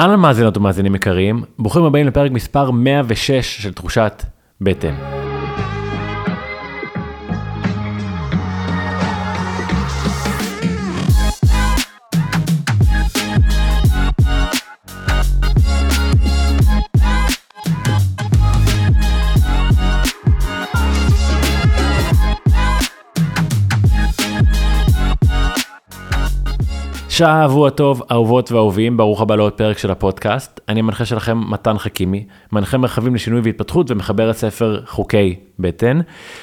אהלן מאזינות ומאזינים יקרים, ברוכים הבאים לפרק מספר 106 של תחושת בטן. שבוע טוב, אהובות ואהובים, ברוך הבא לעוד פרק של הפודקאסט. אני המנחה שלכם מתן חכימי, מנחה מרחבים לשינוי והתפתחות ומחבר את ספר חוקי בטן.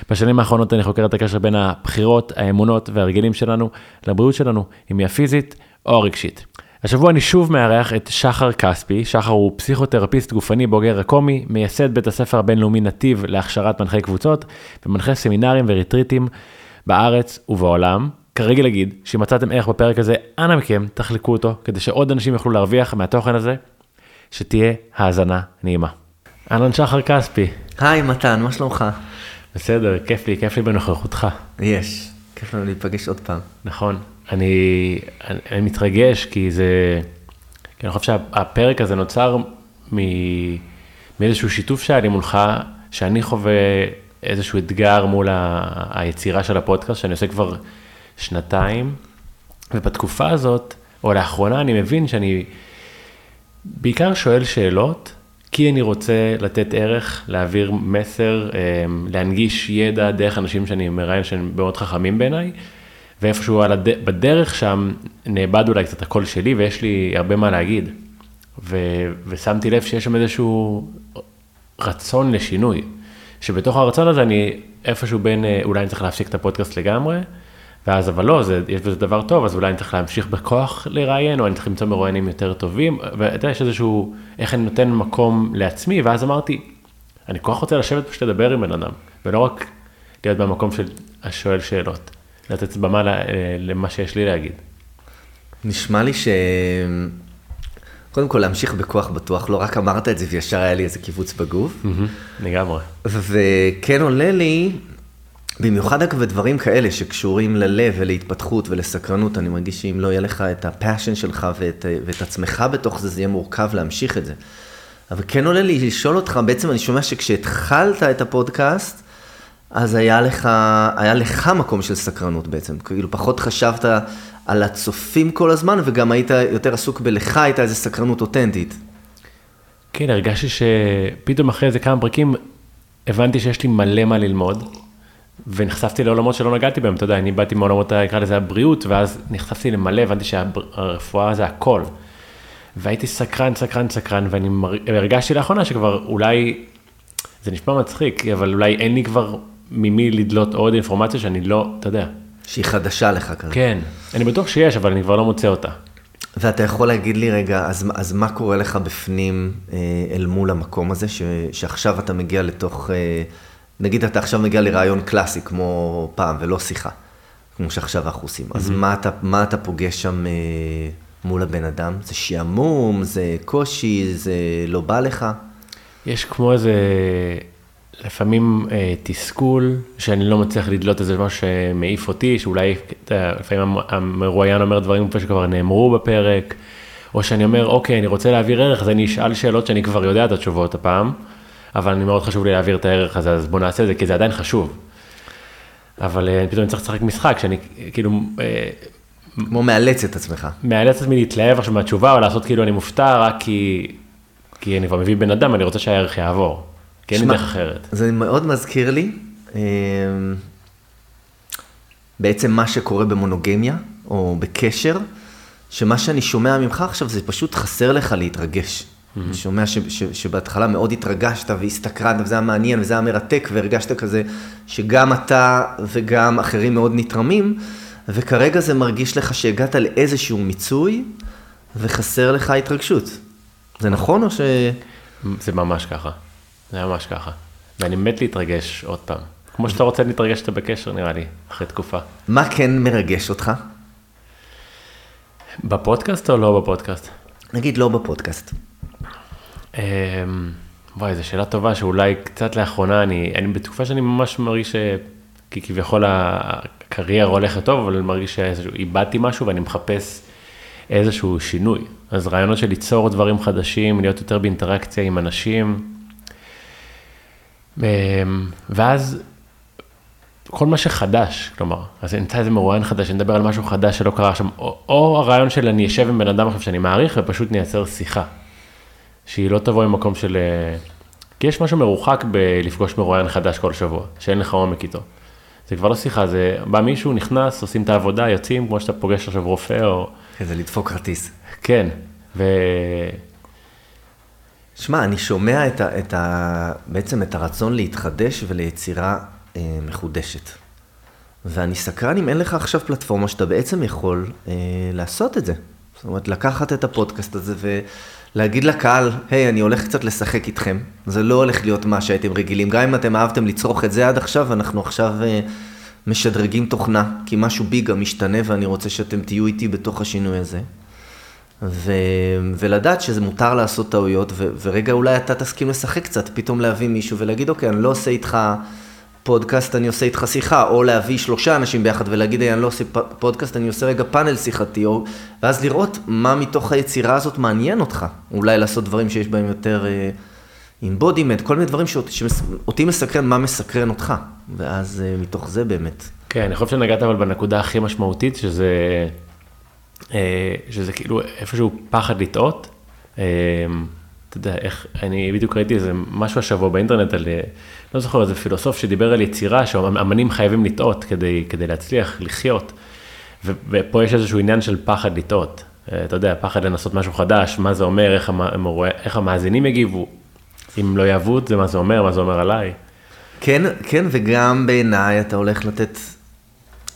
בשנים האחרונות אני חוקר את הקשר בין הבחירות, האמונות וההרגלים שלנו לבריאות שלנו, אם היא הפיזית או הרגשית. השבוע אני שוב מארח את שחר כספי, שחר הוא פסיכותרפיסט גופני בוגר הקומי, מייסד בית הספר הבינלאומי נתיב להכשרת מנחי קבוצות ומנחה סמינרים וריטריטים בארץ ובעולם. כרגע להגיד שאם מצאתם ערך בפרק הזה, אנא מכם תחלקו אותו כדי שעוד אנשים יוכלו להרוויח מהתוכן הזה, שתהיה האזנה נעימה. אהלן שחר כספי. היי מתן, מה שלומך? בסדר, כיף לי, כיף לי בנוכחותך. יש, כיף לנו להיפגש עוד פעם. נכון, אני, אני, אני מתרגש כי זה, כי אני חושב שהפרק הזה נוצר מ, מאיזשהו שיתוף שהיה לי מולך, שאני חווה איזשהו אתגר מול ה, היצירה של הפודקאסט, שאני עושה כבר שנתיים, ובתקופה הזאת, או לאחרונה, אני מבין שאני בעיקר שואל שאלות, כי אני רוצה לתת ערך, להעביר מסר, אמ, להנגיש ידע דרך אנשים שאני מראיין שהם מאוד חכמים בעיניי, ואיפשהו הד... בדרך שם נאבד אולי קצת הקול שלי ויש לי הרבה מה להגיד. ו... ושמתי לב שיש שם איזשהו רצון לשינוי, שבתוך הרצון הזה אני איפשהו בין, אה, אולי אני צריך להפסיק את הפודקאסט לגמרי, ואז אבל לא, זה, יש בזה דבר טוב, אז אולי אני צריך להמשיך בכוח לראיין, או אני צריך למצוא מרואיינים יותר טובים, ואתה יודע, יש איזשהו, איך אני נותן מקום לעצמי, ואז אמרתי, אני כל כך רוצה לשבת פשוט לדבר עם בן אדם, ולא רק להיות במקום של השואל שאלות, לתת במה למה שיש לי להגיד. נשמע לי ש... קודם כל להמשיך בכוח בטוח, לא רק אמרת את זה וישר היה לי איזה קיבוץ בגוף. לגמרי. וכן עולה לי במיוחד אגב דברים כאלה שקשורים ללב ולהתפתחות ולסקרנות, אני מרגיש שאם לא יהיה לך את הפאשן שלך ואת, ואת עצמך בתוך זה, זה יהיה מורכב להמשיך את זה. אבל כן עולה לי לשאול אותך, בעצם אני שומע שכשהתחלת את הפודקאסט, אז היה לך, היה לך מקום של סקרנות בעצם, כאילו פחות חשבת על הצופים כל הזמן, וגם היית יותר עסוק בלך, הייתה איזו סקרנות אותנטית. כן, הרגשתי שפתאום אחרי איזה כמה פרקים, הבנתי שיש לי מלא מה ללמוד. ונחשפתי לעולמות שלא נגעתי בהם, אתה יודע, אני באתי מעולמות, נקרא לזה הבריאות, ואז נחשפתי למלא, הבנתי שהרפואה זה הכל. והייתי סקרן, סקרן, סקרן, ואני הרגשתי לאחרונה שכבר אולי, זה נשמע מצחיק, אבל אולי אין לי כבר ממי לדלות עוד אינפורמציה שאני לא, אתה יודע. שהיא חדשה לך כרגע. כן, אני בטוח שיש, אבל אני כבר לא מוצא אותה. ואתה יכול להגיד לי רגע, אז, אז מה קורה לך בפנים אה, אל מול המקום הזה, ש, שעכשיו אתה מגיע לתוך... נגיד אתה עכשיו מגיע לרעיון קלאסי כמו פעם ולא שיחה, כמו שעכשיו אנחנו עושים, אז mm-hmm. מה אתה, מה אתה פוגש שם אה, מול הבן אדם? זה שעמום, זה קושי, זה לא בא לך? יש כמו איזה, לפעמים אה, תסכול, שאני לא מצליח לדלות איזה משהו שמעיף אותי, שאולי אה, לפעמים המרואיין אומר דברים שכבר נאמרו בפרק, או שאני אומר, אוקיי, אני רוצה להעביר ערך, אז אני אשאל שאלות שאני כבר יודע את התשובות הפעם. אבל אני מאוד חשוב לי להעביר את הערך הזה, אז בוא נעשה את זה, כי זה עדיין חשוב. אבל אה, פתאום אני צריך לשחק משחק, שאני כאילו... אה, כמו מאלץ את עצמך. מאלץ את עצמי להתלהב עכשיו מהתשובה, או לעשות כאילו אני מופתע, רק כי, כי אני כבר מביא בן אדם, אני רוצה שהערך יעבור. כי אין לי דרך אחרת. זה מאוד מזכיר לי, אה, בעצם מה שקורה במונוגמיה, או בקשר, שמה שאני שומע ממך עכשיו זה פשוט חסר לך להתרגש. אני שומע ש, ש, שבהתחלה מאוד התרגשת והסתקרנת, וזה היה מעניין וזה היה מרתק, והרגשת כזה שגם אתה וגם אחרים מאוד נתרמים, וכרגע זה מרגיש לך שהגעת לאיזשהו מיצוי, וחסר לך התרגשות. זה נכון או ש... זה ממש ככה, זה ממש ככה. ואני מת להתרגש עוד פעם. כמו שאתה רוצה להתרגש שאתה בקשר נראה לי, אחרי תקופה. מה כן מרגש אותך? בפודקאסט או לא בפודקאסט? נגיד לא בפודקאסט. אמ, וואי, זו שאלה טובה שאולי קצת לאחרונה, אני, אני בתקופה שאני ממש מרגיש כי כביכול הקריירה הולכת טוב, אבל אני מרגיש שאיבדתי משהו ואני מחפש איזשהו שינוי. אז רעיונות של ליצור דברים חדשים, להיות יותר באינטראקציה עם אנשים. אמ, ואז כל מה שחדש, כלומר, אז נמצא איזה מרואיין חדש, נדבר על משהו חדש שלא קרה שם, או, או הרעיון של אני אשב עם בן אדם עכשיו שאני מעריך ופשוט נייצר שיחה. שהיא לא תבוא ממקום של... אה, כי יש משהו מרוחק בלפגוש מרואיין חדש כל שבוע, שאין לך עומק איתו. זה כבר לא שיחה, זה בא מישהו, נכנס, עושים את העבודה, יוצאים, כמו שאתה פוגש עכשיו רופא או... כזה לדפוק כרטיס. כן, ו... שמע, אני שומע את ה, את ה, בעצם את הרצון להתחדש וליצירה אה, מחודשת. ואני סקרן אם אין לך עכשיו פלטפורמה שאתה בעצם יכול אה, לעשות את זה. זאת אומרת, לקחת את הפודקאסט הזה ולהגיד לקהל, היי, אני הולך קצת לשחק איתכם. זה לא הולך להיות מה שהייתם רגילים. גם אם אתם אהבתם לצרוך את זה עד עכשיו, אנחנו עכשיו אה, משדרגים תוכנה, כי משהו בי גם משתנה ואני רוצה שאתם תהיו איתי בתוך השינוי הזה. ו... ולדעת שזה מותר לעשות טעויות, ו... ורגע אולי אתה תסכים לשחק קצת, פתאום להביא מישהו ולהגיד, אוקיי, אני לא עושה איתך פודקאסט, אני עושה איתך שיחה, או להביא שלושה אנשים ביחד ולהגיד, אני לא עושה פודקאסט, אני עושה רגע פאנל שיחתי, או... ואז לראות מה מתוך היצירה הזאת מעניין אותך. אולי לעשות דברים שיש בהם יותר embodiment, uh, כל מיני דברים שאותי שאות... מסקרן, מה מסקרן אותך, ואז uh, מתוך זה באמת. כן, אני חושב שנגעת אבל בנקודה הכי משמעותית, שזה... אה, שזה כאילו איפשהו פחד לטעות. אה, אתה יודע, איך, אני בדיוק ראיתי איזה משהו השבוע באינטרנט על, אה, לא זוכר, איזה פילוסוף שדיבר על יצירה, שאמנים חייבים לטעות כדי, כדי להצליח, לחיות. ופה יש איזשהו עניין של פחד לטעות. אתה יודע, פחד לנסות משהו חדש, מה זה אומר, איך, המ, איך המאזינים יגיבו, אם לא יאהבו את זה, מה זה אומר, מה זה אומר עליי. כן, כן, וגם בעיניי אתה הולך לתת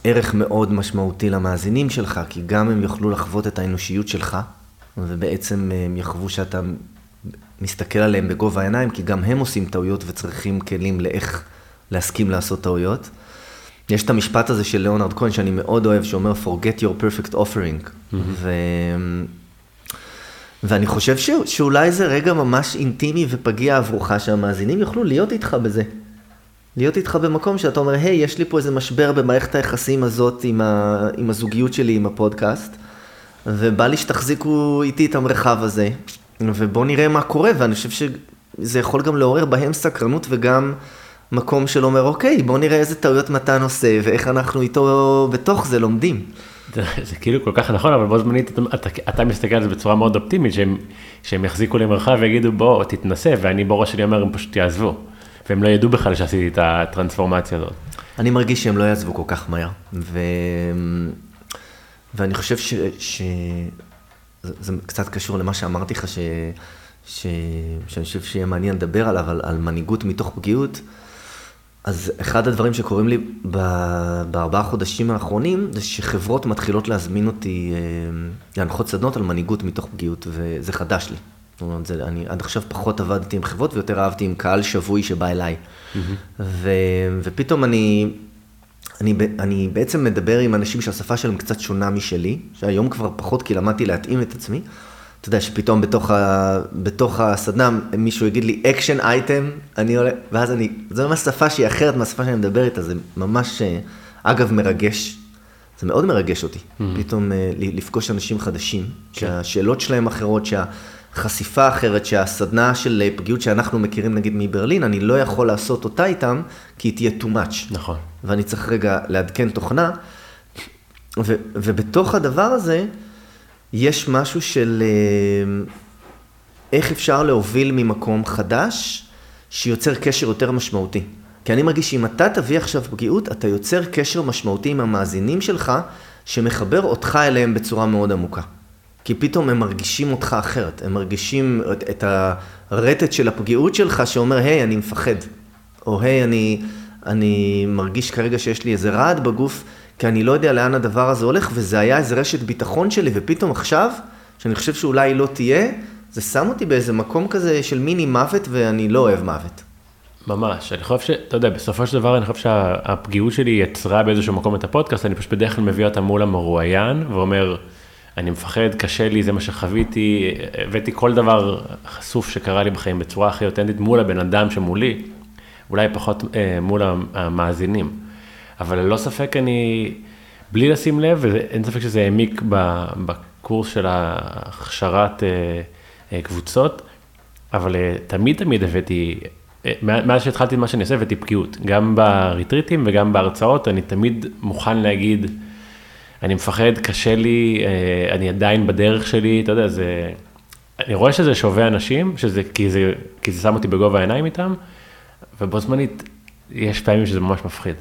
ערך מאוד משמעותי למאזינים שלך, כי גם הם יוכלו לחוות את האנושיות שלך, ובעצם אה, הם יחוו שאתה מסתכל עליהם בגובה העיניים, כי גם הם עושים טעויות וצריכים כלים לאיך להסכים לעשות טעויות. יש את המשפט הזה של ליאונרד כהן שאני מאוד אוהב, שאומר forget your perfect offering. Mm-hmm. ו... ואני חושב ש... שאולי זה רגע ממש אינטימי ופגיע עבורך, שהמאזינים יוכלו להיות איתך בזה. להיות איתך במקום שאתה אומר, היי, יש לי פה איזה משבר במערכת היחסים הזאת עם, ה... עם הזוגיות שלי, עם הפודקאסט, ובא לי שתחזיקו איתי את המרחב הזה, ובואו נראה מה קורה, ואני חושב שזה יכול גם לעורר בהם סקרנות וגם מקום של אומר, אוקיי, בואו נראה איזה טעויות מתן עושה, ואיך אנחנו איתו בתוך זה לומדים. זה, כאילו כל כך נכון, אבל בו זמנית אתה, אתה, אתה מסתכל על זה בצורה מאוד אופטימית, שהם, שהם יחזיקו לי מרחב ויגידו בוא תתנסה, ואני בראש שלי אומר הם פשוט יעזבו. והם לא ידעו בכלל שעשיתי את הטרנספורמציה הזאת. אני מרגיש שהם לא יעזבו כל כך מהר, ו... ואני חושב ש... ש... זה קצת קשור למה שאמרתי לך, ש... ש... שאני חושב שיהיה מעניין לדבר עליו, על, על מנהיגות מתוך פגיעות. אז אחד הדברים שקורים לי ב... בארבעה חודשים האחרונים, זה שחברות מתחילות להזמין אותי אה, להנחות סדנות על מנהיגות מתוך פגיעות, וזה חדש לי. זאת אומרת, זה, אני עד עכשיו פחות עבדתי עם חברות ויותר אהבתי עם קהל שבוי שבא אליי. Mm-hmm. ו, ופתאום אני, אני, אני בעצם מדבר עם אנשים שהשפה שלהם קצת שונה משלי, שהיום כבר פחות כי למדתי להתאים את עצמי. אתה יודע, שפתאום בתוך, ה, בתוך הסדנה מישהו יגיד לי action item, אני עולה, ואז אני, זו ממש שפה שהיא אחרת מהשפה שאני מדבר איתה, זה ממש, אה, אגב, מרגש. זה מאוד מרגש אותי, mm-hmm. פתאום אה, לפגוש אנשים חדשים, כן. שהשאלות שלהם אחרות, שה... חשיפה אחרת שהסדנה של אה, פגיעות שאנחנו מכירים נגיד מברלין, אני לא יכול לעשות אותה איתם, כי היא תהיה too much. נכון. ואני צריך רגע לעדכן תוכנה, ו, ובתוך הדבר הזה, יש משהו של אה, איך אפשר להוביל ממקום חדש, שיוצר קשר יותר משמעותי. כי אני מרגיש שאם אתה תביא עכשיו פגיעות, אתה יוצר קשר משמעותי עם המאזינים שלך, שמחבר אותך אליהם בצורה מאוד עמוקה. כי פתאום הם מרגישים אותך אחרת, הם מרגישים את הרטט של הפגיעות שלך שאומר, היי, אני מפחד, או היי, אני, אני מרגיש כרגע שיש לי איזה רעד בגוף, כי אני לא יודע לאן הדבר הזה הולך, וזה היה איזה רשת ביטחון שלי, ופתאום עכשיו, שאני חושב שאולי לא תהיה, זה שם אותי באיזה מקום כזה של מיני מוות, ואני לא אוהב מוות. ממש, אני חושב שאתה יודע, בסופו של דבר אני חושב שהפגיעות שלי יצרה באיזשהו מקום את הפודקאסט, אני פשוט בדרך כלל מביא אותה מול המרואיין, ואומר, אני מפחד, קשה לי, זה מה שחוויתי, הבאתי כל דבר חשוף שקרה לי בחיים בצורה הכי אותנטית מול הבן אדם שמולי, אולי פחות אה, מול המאזינים. אבל ללא ספק אני, בלי לשים לב, ואין ספק שזה העמיק קורס של הכשרת אה, אה, קבוצות, אבל אה, תמיד תמיד הבאתי, אה, מאז שהתחלתי את מה שאני עושה, הבאתי בקיאות. גם בריטריטים וגם בהרצאות, אני תמיד מוכן להגיד, אני מפחד, קשה לי, אה, אני עדיין בדרך שלי, אתה יודע, זה... אני רואה שזה שובה אנשים, שזה, כי, זה, כי זה שם אותי בגובה העיניים איתם, ובו זמנית, יש פעמים שזה ממש מפחיד.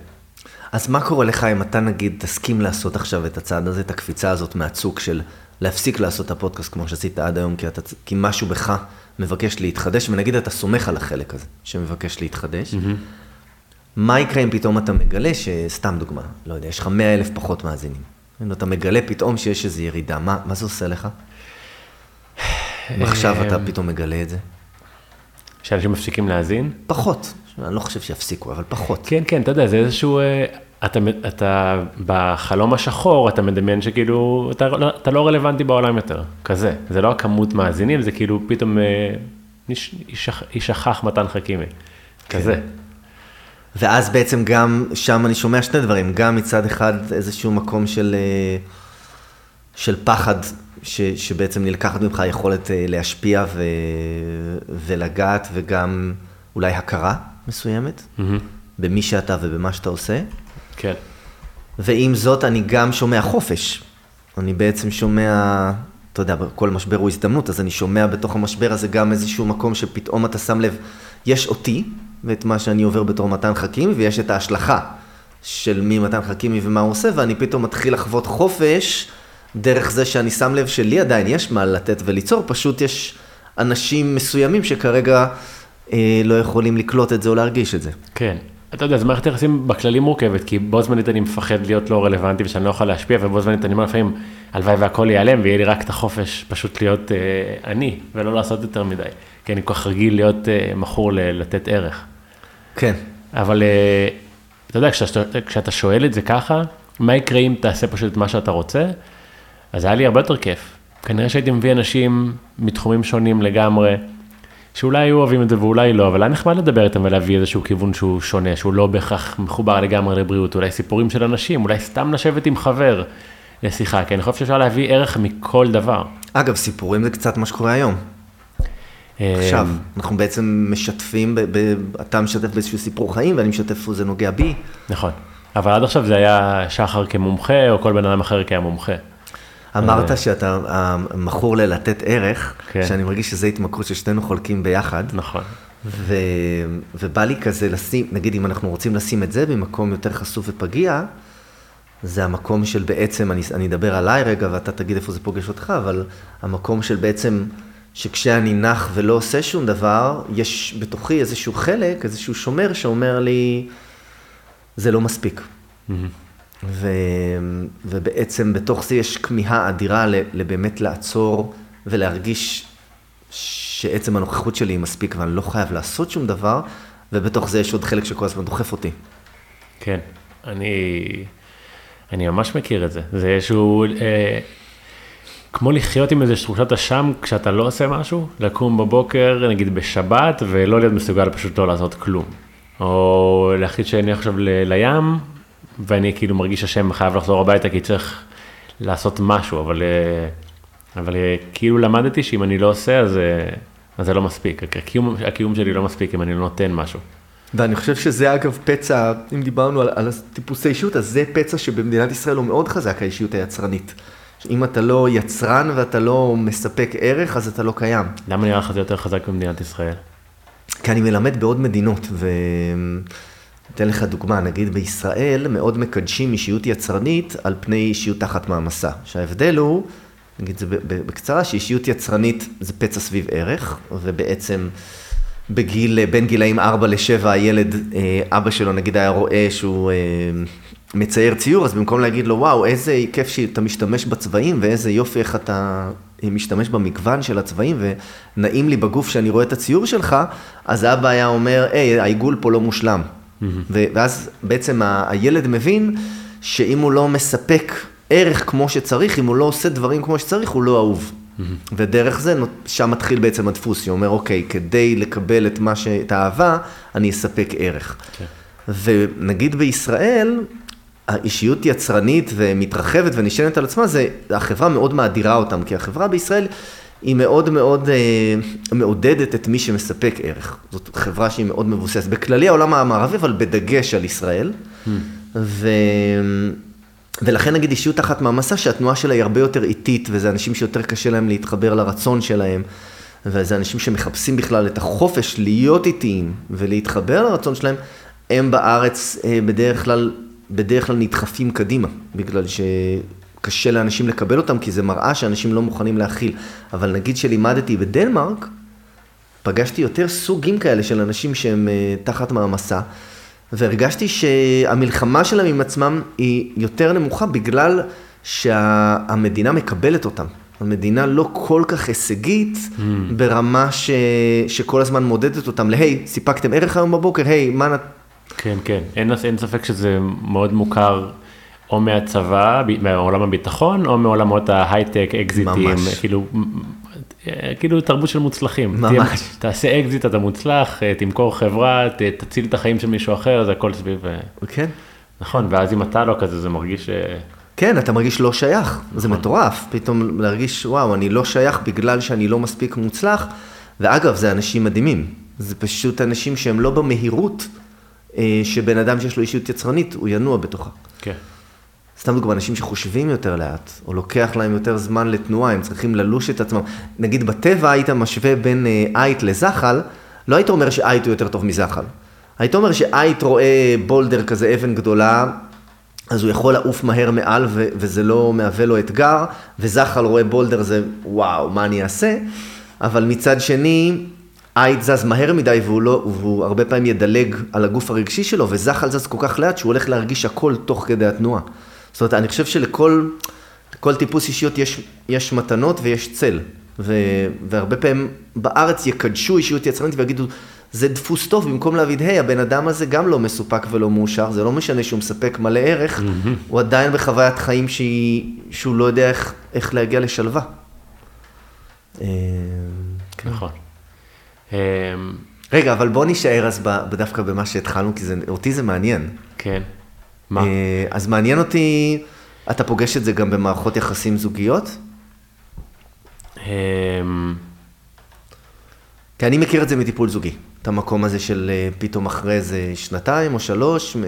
אז מה קורה לך אם אתה נגיד תסכים לעשות עכשיו את הצעד הזה, את הקפיצה הזאת מהצוק של להפסיק לעשות את הפודקאסט כמו שעשית עד היום, כי, אתה, כי משהו בך מבקש להתחדש, ונגיד אתה סומך על החלק הזה שמבקש להתחדש, mm-hmm. מה יקרה אם פתאום אתה מגלה שסתם דוגמה, לא יודע, יש לך 100 אלף פחות מאזינים. אתה מגלה פתאום שיש איזו ירידה, מה, מה זה עושה לך? ועכשיו אתה פתאום מגלה את זה. שאנשים מפסיקים להאזין? פחות. אני לא חושב שיפסיקו, אבל פחות. כן, כן, אתה יודע, זה איזשהו... אה, אתה, אתה בחלום השחור, אתה מדמיין שכאילו, אתה, אתה לא רלוונטי בעולם יותר, כזה. זה לא הכמות מאזינים, זה כאילו פתאום אה, יישכח מתן חכימי, כן. כזה. ואז בעצם גם שם אני שומע שני דברים, גם מצד אחד איזשהו מקום של, אה, של פחד ש, שבעצם נלקחת ממך היכולת אה, להשפיע ו, ולגעת, וגם אולי הכרה מסוימת mm-hmm. במי שאתה ובמה שאתה עושה. כן. ועם זאת, אני גם שומע חופש. אני בעצם שומע, אתה יודע, כל משבר הוא הזדמנות, אז אני שומע בתוך המשבר הזה גם איזשהו מקום שפתאום אתה שם לב, יש אותי, ואת מה שאני עובר בתור מתן חכימי, ויש את ההשלכה של מי מתן חכימי ומה הוא עושה, ואני פתאום מתחיל לחוות חופש. דרך זה שאני שם לב שלי עדיין יש מה לתת וליצור, פשוט יש אנשים מסוימים שכרגע אה, לא יכולים לקלוט את זה או להרגיש את זה. כן. אתה יודע, זו מערכת יחסים בכללי מורכבת, כי בו זמנית אני מפחד להיות לא רלוונטי ושאני לא יכול להשפיע, ובו זמנית אני אומר לפעמים, הלוואי והכל ייעלם ויהיה לי רק את החופש פשוט להיות אה, אני, ולא לעשות יותר מדי. כי אני כל כך רגיל להיות אה, מכור ל- לתת ערך. כן. אבל אה, אתה יודע, כשאתה, כשאתה שואל את זה ככה, מה יקרה אם תעשה פשוט את מה שאתה רוצה? אז היה לי הרבה יותר כיף. כנראה שהייתי מביא אנשים מתחומים שונים לגמרי, שאולי היו אוהבים את זה ואולי לא, אבל היה נחמד לדבר איתם ולהביא איזשהו כיוון שהוא שונה, שהוא לא בהכרח מחובר לגמרי לבריאות, אולי סיפורים של אנשים, אולי סתם לשבת עם חבר לשיחה, כי אני חושב שאפשר להביא ערך מכל דבר. אגב, סיפורים זה קצת מה שקורה היום. אה, עכשיו, אנחנו בעצם משתפים, אתה משתף באיזשהו סיפור חיים ואני משתף איפה זה נוגע בי. נכון, אבל עד עכשיו זה היה שחר כמומחה או כל בן אדם אחר כמומחה. אמרת אה. שאתה מכור ללתת ערך, כן. שאני מרגיש שזו התמכרות ששנינו חולקים ביחד. נכון. ו... ובא לי כזה לשים, נגיד אם אנחנו רוצים לשים את זה במקום יותר חשוף ופגיע, זה המקום של בעצם, אני, אני אדבר עליי רגע ואתה תגיד איפה זה פוגש אותך, אבל המקום של בעצם, שכשאני נח ולא עושה שום דבר, יש בתוכי איזשהו חלק, איזשהו שומר שאומר לי, זה לא מספיק. Mm-hmm. ו, ובעצם בתוך זה יש כמיהה אדירה לבאמת לעצור ולהרגיש שעצם הנוכחות שלי היא מספיק ואני לא חייב לעשות שום דבר, ובתוך זה יש עוד חלק שכל הזמן דוחף אותי. כן, אני, אני ממש מכיר את זה. זה איזשהו, אה, כמו לחיות עם איזו תחושת אשם כשאתה לא עושה משהו, לקום בבוקר, נגיד בשבת, ולא להיות מסוגל פשוט לא לעשות כלום. או להחליט שאני עכשיו לים, ואני כאילו מרגיש אשם, חייב לחזור הביתה כי צריך לעשות משהו, אבל, אה, אבל אה, כאילו למדתי שאם אני לא עושה, אז, אה, אז זה לא מספיק. הקיום, הקיום שלי לא מספיק אם אני לא נותן משהו. ואני חושב שזה אגב פצע, אם דיברנו על, על טיפוסי אישיות, אז זה פצע שבמדינת ישראל הוא מאוד חזק, האישיות היצרנית. אם אתה לא יצרן ואתה לא מספק ערך, אז אתה לא קיים. למה נראה לך זה יותר חזק במדינת ישראל? כי אני מלמד בעוד מדינות, ו... אתן לך דוגמה, נגיד בישראל מאוד מקדשים אישיות יצרנית על פני אישיות תחת מעמסה. שההבדל הוא, נגיד זה בקצרה, שאישיות יצרנית זה פצע סביב ערך, ובעצם בגיל, בין גילאים 4 ל-7 הילד, אה, אבא שלו נגיד היה רואה שהוא אה, מצייר ציור, אז במקום להגיד לו, וואו, איזה כיף שאתה משתמש בצבעים, ואיזה יופי איך אתה משתמש במגוון של הצבעים, ונעים לי בגוף שאני רואה את הציור שלך, אז אבא היה אומר, היי, העיגול פה לא מושלם. ואז בעצם הילד מבין שאם הוא לא מספק ערך כמו שצריך, אם הוא לא עושה דברים כמו שצריך, הוא לא אהוב. ודרך זה, שם מתחיל בעצם הדפוס, הוא אומר, אוקיי, כדי לקבל את מה ש... את האהבה, אני אספק ערך. Okay. כן. ונגיד בישראל, האישיות יצרנית ומתרחבת ונשענת על עצמה, זה, החברה מאוד מאדירה אותם, כי החברה בישראל היא מאוד מאוד אה, מעודדת את מי שמספק ערך. זאת חברה שהיא מאוד מבוססת. בכללי העולם המערבי, אבל בדגש על ישראל. Hmm. ו... ולכן נגיד אישיות אחת מהמסע שהתנועה שלה היא הרבה יותר איטית, וזה אנשים שיותר קשה להם להתחבר לרצון שלהם, וזה אנשים שמחפשים בכלל את החופש להיות איטיים ולהתחבר לרצון שלהם, הם בארץ אה, בדרך כלל, בדרך כלל נדחפים קדימה, בגלל שקשה לאנשים לקבל אותם, כי זה מראה שאנשים לא מוכנים להכיל. אבל נגיד שלימדתי בדנמרק, פגשתי יותר סוגים כאלה של אנשים שהם אה, תחת מעמסה. והרגשתי שהמלחמה שלהם עם עצמם היא יותר נמוכה בגלל שהמדינה מקבלת אותם. המדינה לא כל כך הישגית mm. ברמה ש... שכל הזמן מודדת אותם להי, סיפקתם ערך היום בבוקר, היי, מה. כן, כן, אין, אין ספק שזה מאוד מוכר או מהצבא, מעולם הביטחון, או מעולמות ההייטק, אקזיטים. כאילו כאילו תרבות של מוצלחים. ממש. תעשה אקזיט, אתה מוצלח, אה, תמכור חברה, ת, תציל את החיים של מישהו אחר, זה הכל סביב... אה, כן. נכון, ואז אם אתה לא כזה, זה מרגיש... אה, כן, אתה מרגיש לא שייך, זה נכון. מטורף, פתאום להרגיש, וואו, אני לא שייך בגלל שאני לא מספיק מוצלח, ואגב, זה אנשים מדהימים, זה פשוט אנשים שהם לא במהירות שבן אדם שיש לו אישיות יצרנית, הוא ינוע בתוכה. כן. סתם דוגמא, אנשים שחושבים יותר לאט, או לוקח להם יותר זמן לתנועה, הם צריכים ללוש את עצמם. נגיד בטבע היית משווה בין אייט אה, לזחל, לא היית אומר שאייט הוא יותר טוב מזחל. היית אומר שאייט רואה בולדר כזה אבן גדולה, אז הוא יכול לעוף מהר מעל ו- וזה לא מהווה לו אתגר, וזחל רואה בולדר זה וואו, מה אני אעשה? אבל מצד שני, אייט זז מהר מדי והוא, לא, והוא הרבה פעמים ידלג על הגוף הרגשי שלו, וזחל זז כל כך לאט שהוא הולך להרגיש הכל תוך כדי התנועה. זאת אומרת, אני חושב שלכל טיפוס אישיות יש, יש מתנות ויש צל. ו, והרבה פעמים בארץ יקדשו אישיות יצרנית ויגידו, זה דפוס טוב, במקום להגיד, היי, הבן אדם הזה גם לא מסופק ולא מאושר, זה לא משנה שהוא מספק מלא ערך, mm-hmm. הוא עדיין בחוויית חיים שהיא, שהוא לא יודע איך, איך להגיע לשלווה. אה, כן. נכון. רגע, אבל בוא נישאר אז דווקא במה שהתחלנו, כי זה, אותי זה מעניין. כן. מה? אה, אז מעניין אותי, אתה פוגש את זה גם במערכות יחסים זוגיות? אמ, כי אני מכיר את זה מטיפול זוגי. את המקום הזה של אה, פתאום אחרי איזה שנתיים או שלוש, אה,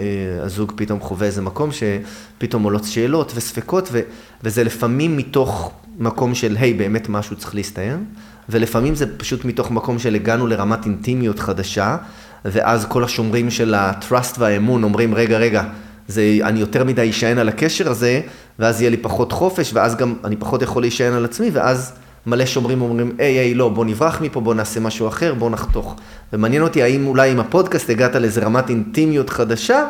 הזוג פתאום חווה איזה מקום שפתאום עולות שאלות וספקות, ו, וזה לפעמים מתוך מקום של, היי, hey, באמת משהו צריך להסתיים, ולפעמים זה פשוט מתוך מקום של הגענו לרמת אינטימיות חדשה, ואז כל השומרים של ה-trust והאמון אומרים, רגע, רגע, זה, אני יותר מדי אשען על הקשר הזה, ואז יהיה לי פחות חופש, ואז גם אני פחות יכול להישען על עצמי, ואז מלא שומרים אומרים, היי, היי, לא, בוא נברח מפה, בוא נעשה משהו אחר, בוא נחתוך. ומעניין אותי האם אולי עם הפודקאסט הגעת לאיזה רמת אינטימיות חדשה,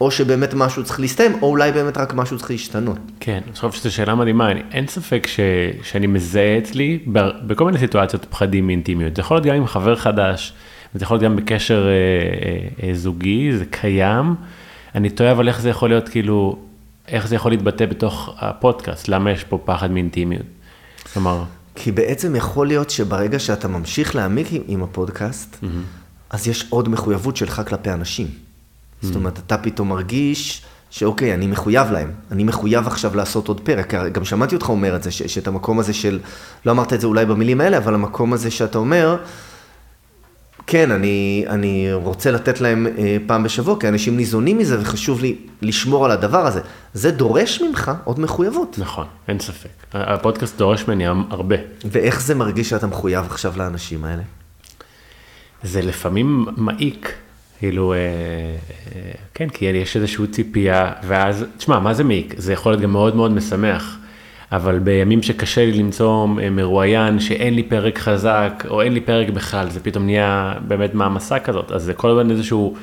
או שבאמת משהו צריך להסתיים, או אולי באמת רק משהו צריך להשתנות. כן, אני חושב שזו שאלה מדהימה, אני, אין ספק ש, שאני מזהה אצלי בכל מיני סיטואציות פחדים מאינטימיות. זה יכול להיות גם עם חבר חדש, זה יכול להיות גם בקשר אה, אה, אה, זוגי, זה קיים. אני תוהה אבל איך זה יכול להיות, כאילו, איך זה יכול להתבטא בתוך הפודקאסט, למה יש פה פחד מאינטימיות? כלומר... כי בעצם יכול להיות שברגע שאתה ממשיך להעמיק עם הפודקאסט, mm-hmm. אז יש עוד מחויבות שלך כלפי אנשים. זאת אומרת, אתה פתאום מרגיש שאוקיי, אני מחויב להם, אני מחויב עכשיו לעשות עוד פרק. גם שמעתי אותך אומר את זה, שאת המקום הזה של, לא אמרת את זה אולי במילים האלה, אבל המקום הזה שאתה אומר, כן, אני, אני רוצה לתת להם אה, פעם בשבוע, כי אנשים ניזונים מזה וחשוב לי לשמור על הדבר הזה. זה דורש ממך עוד מחויבות. נכון, אין ספק. הפודקאסט דורש ממני הרבה. ואיך זה מרגיש שאתה מחויב עכשיו לאנשים האלה? זה לפעמים מעיק, כאילו, אה, אה, כן, כי יש איזושהי ציפייה, ואז, תשמע, מה זה מעיק? זה יכול להיות גם מאוד מאוד משמח. אבל בימים שקשה לי למצוא אה, מרואיין שאין לי פרק חזק, או אין לי פרק בכלל, זה פתאום נהיה באמת מעמסה כזאת, אז זה כל הזמן איזשהו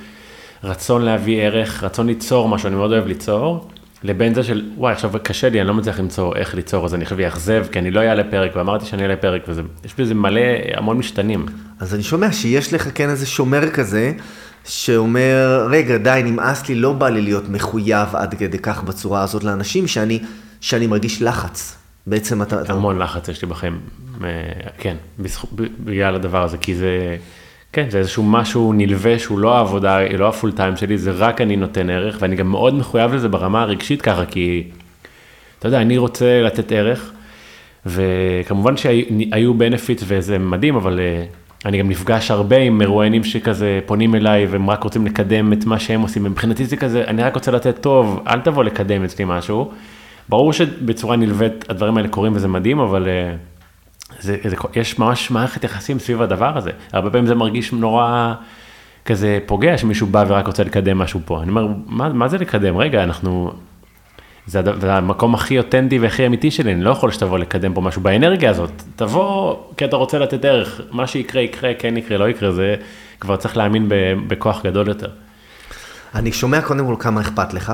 רצון להביא ערך, רצון ליצור משהו, אני מאוד אוהב ליצור, לבין זה של וואי עכשיו קשה לי, אני לא מצליח למצוא איך ליצור, אז אני חושב אאכזב, כי אני לא אעלה פרק, ואמרתי שאני אעלה פרק, ויש בזה מלא, המון משתנים. אז אני שומע שיש לך כן איזה שומר כזה, שאומר, רגע, די, נמאס לי, לא בא לי להיות מחויב עד כדי כך בצורה הזאת לאנשים, שאני שאני מרגיש לחץ. בעצם אתה... המון לחץ יש לי בחיים, אה, כן, בגלל הדבר הזה, כי זה, כן, זה איזשהו משהו נלווה שהוא לא העבודה, לא הפול טיים שלי, זה רק אני נותן ערך, ואני גם מאוד מחויב לזה ברמה הרגשית ככה, כי, אתה יודע, אני רוצה לתת ערך, וכמובן שהיו בנפיט וזה מדהים, אבל אה, אני גם נפגש הרבה עם מרואיינים שכזה פונים אליי והם רק רוצים לקדם את מה שהם עושים, מבחינתי זה כזה, אני רק רוצה לתת טוב, אל תבוא לקדם אצלי משהו. ברור שבצורה נלווית הדברים האלה קורים וזה מדהים, אבל אה, זה, זה, יש ממש מערכת יחסים סביב הדבר הזה. הרבה פעמים זה מרגיש נורא כזה פוגע שמישהו בא ורק רוצה לקדם משהו פה. אני אומר, מה, מה זה לקדם? רגע, אנחנו... זה, זה המקום הכי אותנטי והכי אמיתי שלי, אני לא יכול שתבוא לקדם פה משהו באנרגיה הזאת. תבוא כי אתה רוצה לתת ערך, מה שיקרה יקרה, כן יקרה, לא יקרה, זה כבר צריך להאמין בכוח גדול יותר. אני שומע קודם כל כמה אכפת לך.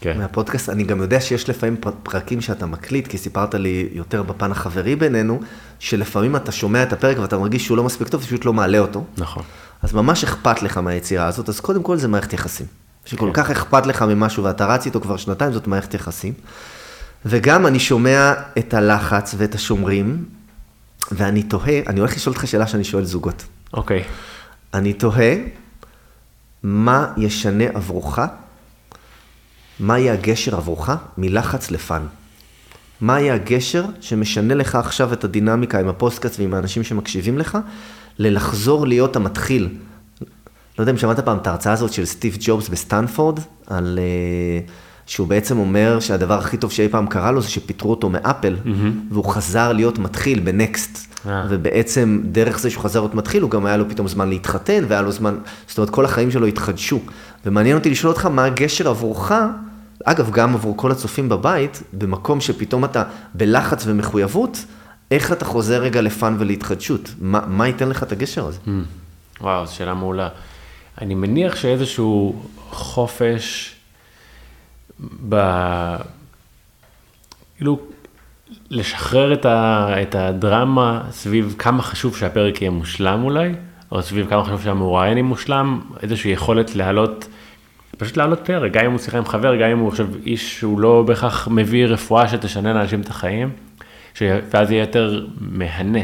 כן. מהפודקאסט. אני גם יודע שיש לפעמים פרקים שאתה מקליט, כי סיפרת לי יותר בפן החברי בינינו, שלפעמים אתה שומע את הפרק ואתה מרגיש שהוא לא מספיק טוב, פשוט לא מעלה אותו. נכון. אז ממש אכפת לך מהיצירה הזאת, אז קודם כל זה מערכת יחסים. שכל כן. כך אכפת לך ממשהו ואתה רץ איתו כבר שנתיים, זאת מערכת יחסים. וגם אני שומע את הלחץ ואת השומרים, ואני תוהה, אני הולך לשאול אותך שאלה שאני שואל זוגות. אוקיי. אני תוהה, מה ישנה עבורך מה יהיה הגשר עבורך מלחץ ל fun? מה יהיה הגשר שמשנה לך עכשיו את הדינמיקה עם הפודקאסט ועם האנשים שמקשיבים לך, ללחזור להיות המתחיל? לא יודע אם שמעת פעם את ההרצאה הזאת של סטיב ג'ובס בסטנפורד, על... Uh, שהוא בעצם אומר שהדבר הכי טוב שאי פעם קרה לו זה שפיטרו אותו מאפל, mm-hmm. והוא חזר להיות מתחיל בנקסט. Ah. ובעצם דרך זה שהוא חזר להיות מתחיל, הוא גם היה לו פתאום זמן להתחתן, והיה לו זמן, זאת אומרת, כל החיים שלו התחדשו. ומעניין אותי לשאול אותך, מה הגשר עבורך, אגב, גם עבור כל הצופים בבית, במקום שפתאום אתה בלחץ ומחויבות, איך אתה חוזר רגע לפאן ולהתחדשות? מה, מה ייתן לך את הגשר הזה? Hmm. וואו, זו שאלה מעולה. אני מניח שאיזשהו חופש ב... כאילו, לשחרר את, ה... את הדרמה סביב כמה חשוב שהפרק יהיה מושלם אולי, או סביב כמה חשוב שהמוראיין יהיה מושלם, איזושהי יכולת להעלות פשוט לעלות פרק, גם אם הוא שיחה עם חבר, גם אם הוא עכשיו איש שהוא לא בהכרח מביא רפואה שתשנה לאנשים את החיים, ואז יהיה יותר מהנה.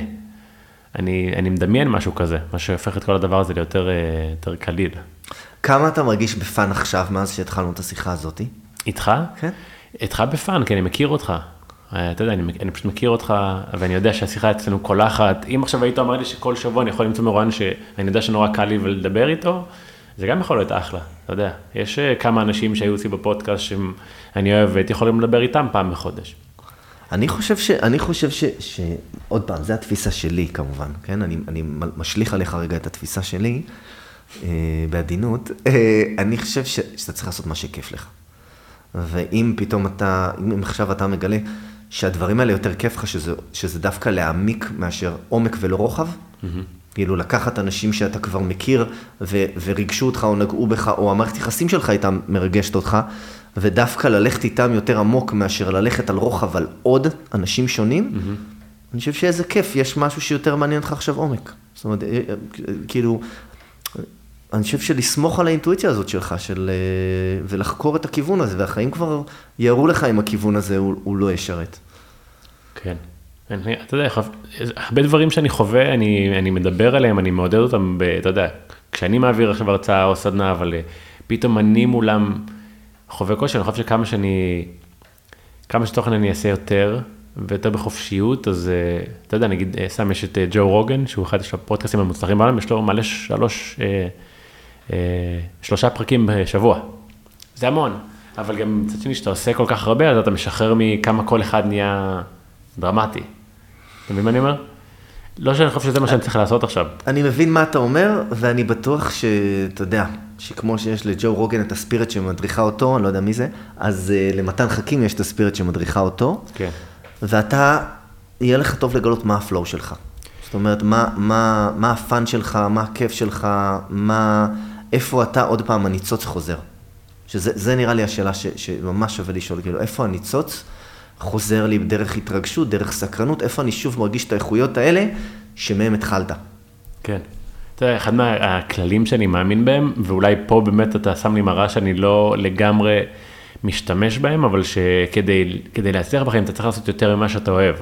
אני, אני מדמיין משהו כזה, מה שהופך את כל הדבר הזה ליותר יותר קליל. כמה אתה מרגיש ב fun עכשיו, מאז שהתחלנו את השיחה הזאת? איתך? כן. איתך ב fun, כי אני מכיר אותך. אתה יודע, אני, אני פשוט מכיר אותך, ואני יודע שהשיחה אצלנו קולחת. אם עכשיו היית אומר לי שכל שבוע אני יכול למצוא מרואיין שאני יודע שנורא קל לי לדבר איתו, זה גם יכול להיות אחלה, אתה יודע. יש אה, כמה אנשים שהיו אצלי בפודקאסט שאני אוהב והייתי יכול לדבר איתם פעם בחודש. אני חושב ש... אני חושב ש... ש... עוד פעם, זו התפיסה שלי כמובן, כן? אני, אני משליך עליך רגע את התפיסה שלי, אה, בעדינות. אה, אני חושב ש... שאתה צריך לעשות מה שכיף לך. ואם פתאום אתה, אם עכשיו אתה מגלה שהדברים האלה יותר כיף לך, שזה, שזה דווקא להעמיק מאשר עומק ולא רוחב, mm-hmm. כאילו לקחת אנשים שאתה כבר מכיר ו- וריגשו אותך או נגעו בך, או המערכת יחסים שלך איתם מרגשת אותך, ודווקא ללכת איתם יותר עמוק מאשר ללכת על רוחב על עוד אנשים שונים, mm-hmm. אני חושב שאיזה כיף, יש משהו שיותר מעניין אותך עכשיו עומק. זאת אומרת, אה, אה, כאילו, אני חושב שלסמוך על האינטואיציה הזאת שלך, של, אה, ולחקור את הכיוון הזה, והחיים כבר יראו לך אם הכיוון הזה הוא, הוא לא ישרת. כן. אני, אתה יודע, הרבה דברים שאני חווה, אני, אני מדבר עליהם, אני מעודד אותם, ב, אתה יודע, כשאני מעביר עכשיו הרצאה או סדנה, אבל פתאום אני מולם חווה קושי, אני חושב שכמה שאני, כמה שתוכן אני אעשה יותר, ויותר בחופשיות, אז אה, אתה יודע, נגיד, אה, סתם יש את ג'ו רוגן, שהוא אחד הפודקאסטים המוצלחים בעולם, יש לו מלא שלוש, שלושה פרקים בשבוע. זה המון, אבל גם מצד שני, שאתה עושה כל כך הרבה, אז אתה משחרר מכמה כל אחד נהיה דרמטי. אתה מבין מה אני אומר? לא שאני חושב שזה מה שאני צריך לעשות עכשיו. אני מבין מה אתה אומר, ואני בטוח שאתה יודע, שכמו שיש לג'ו רוגן את ה spirit שמדריכה אותו, אני לא יודע מי זה, אז uh, למתן חכים יש את ה spirit שמדריכה אותו. כן. ואתה, יהיה לך טוב לגלות מה ה flow שלך. זאת אומרת, מה, מה, מה ה fun שלך, מה הכיף שלך, מה, איפה אתה עוד פעם הניצוץ חוזר. שזה נראה לי השאלה ש, שממש שווה לשאול, כאילו, איפה הניצוץ? חוזר לי דרך התרגשות, דרך סקרנות, איפה אני שוב מרגיש את האיכויות האלה שמהם התחלת. כן. אתה יודע, אחד מהכללים שאני מאמין בהם, ואולי פה באמת אתה שם לי מראה שאני לא לגמרי משתמש בהם, אבל שכדי להצליח בחיים אתה צריך לעשות יותר ממה שאתה אוהב.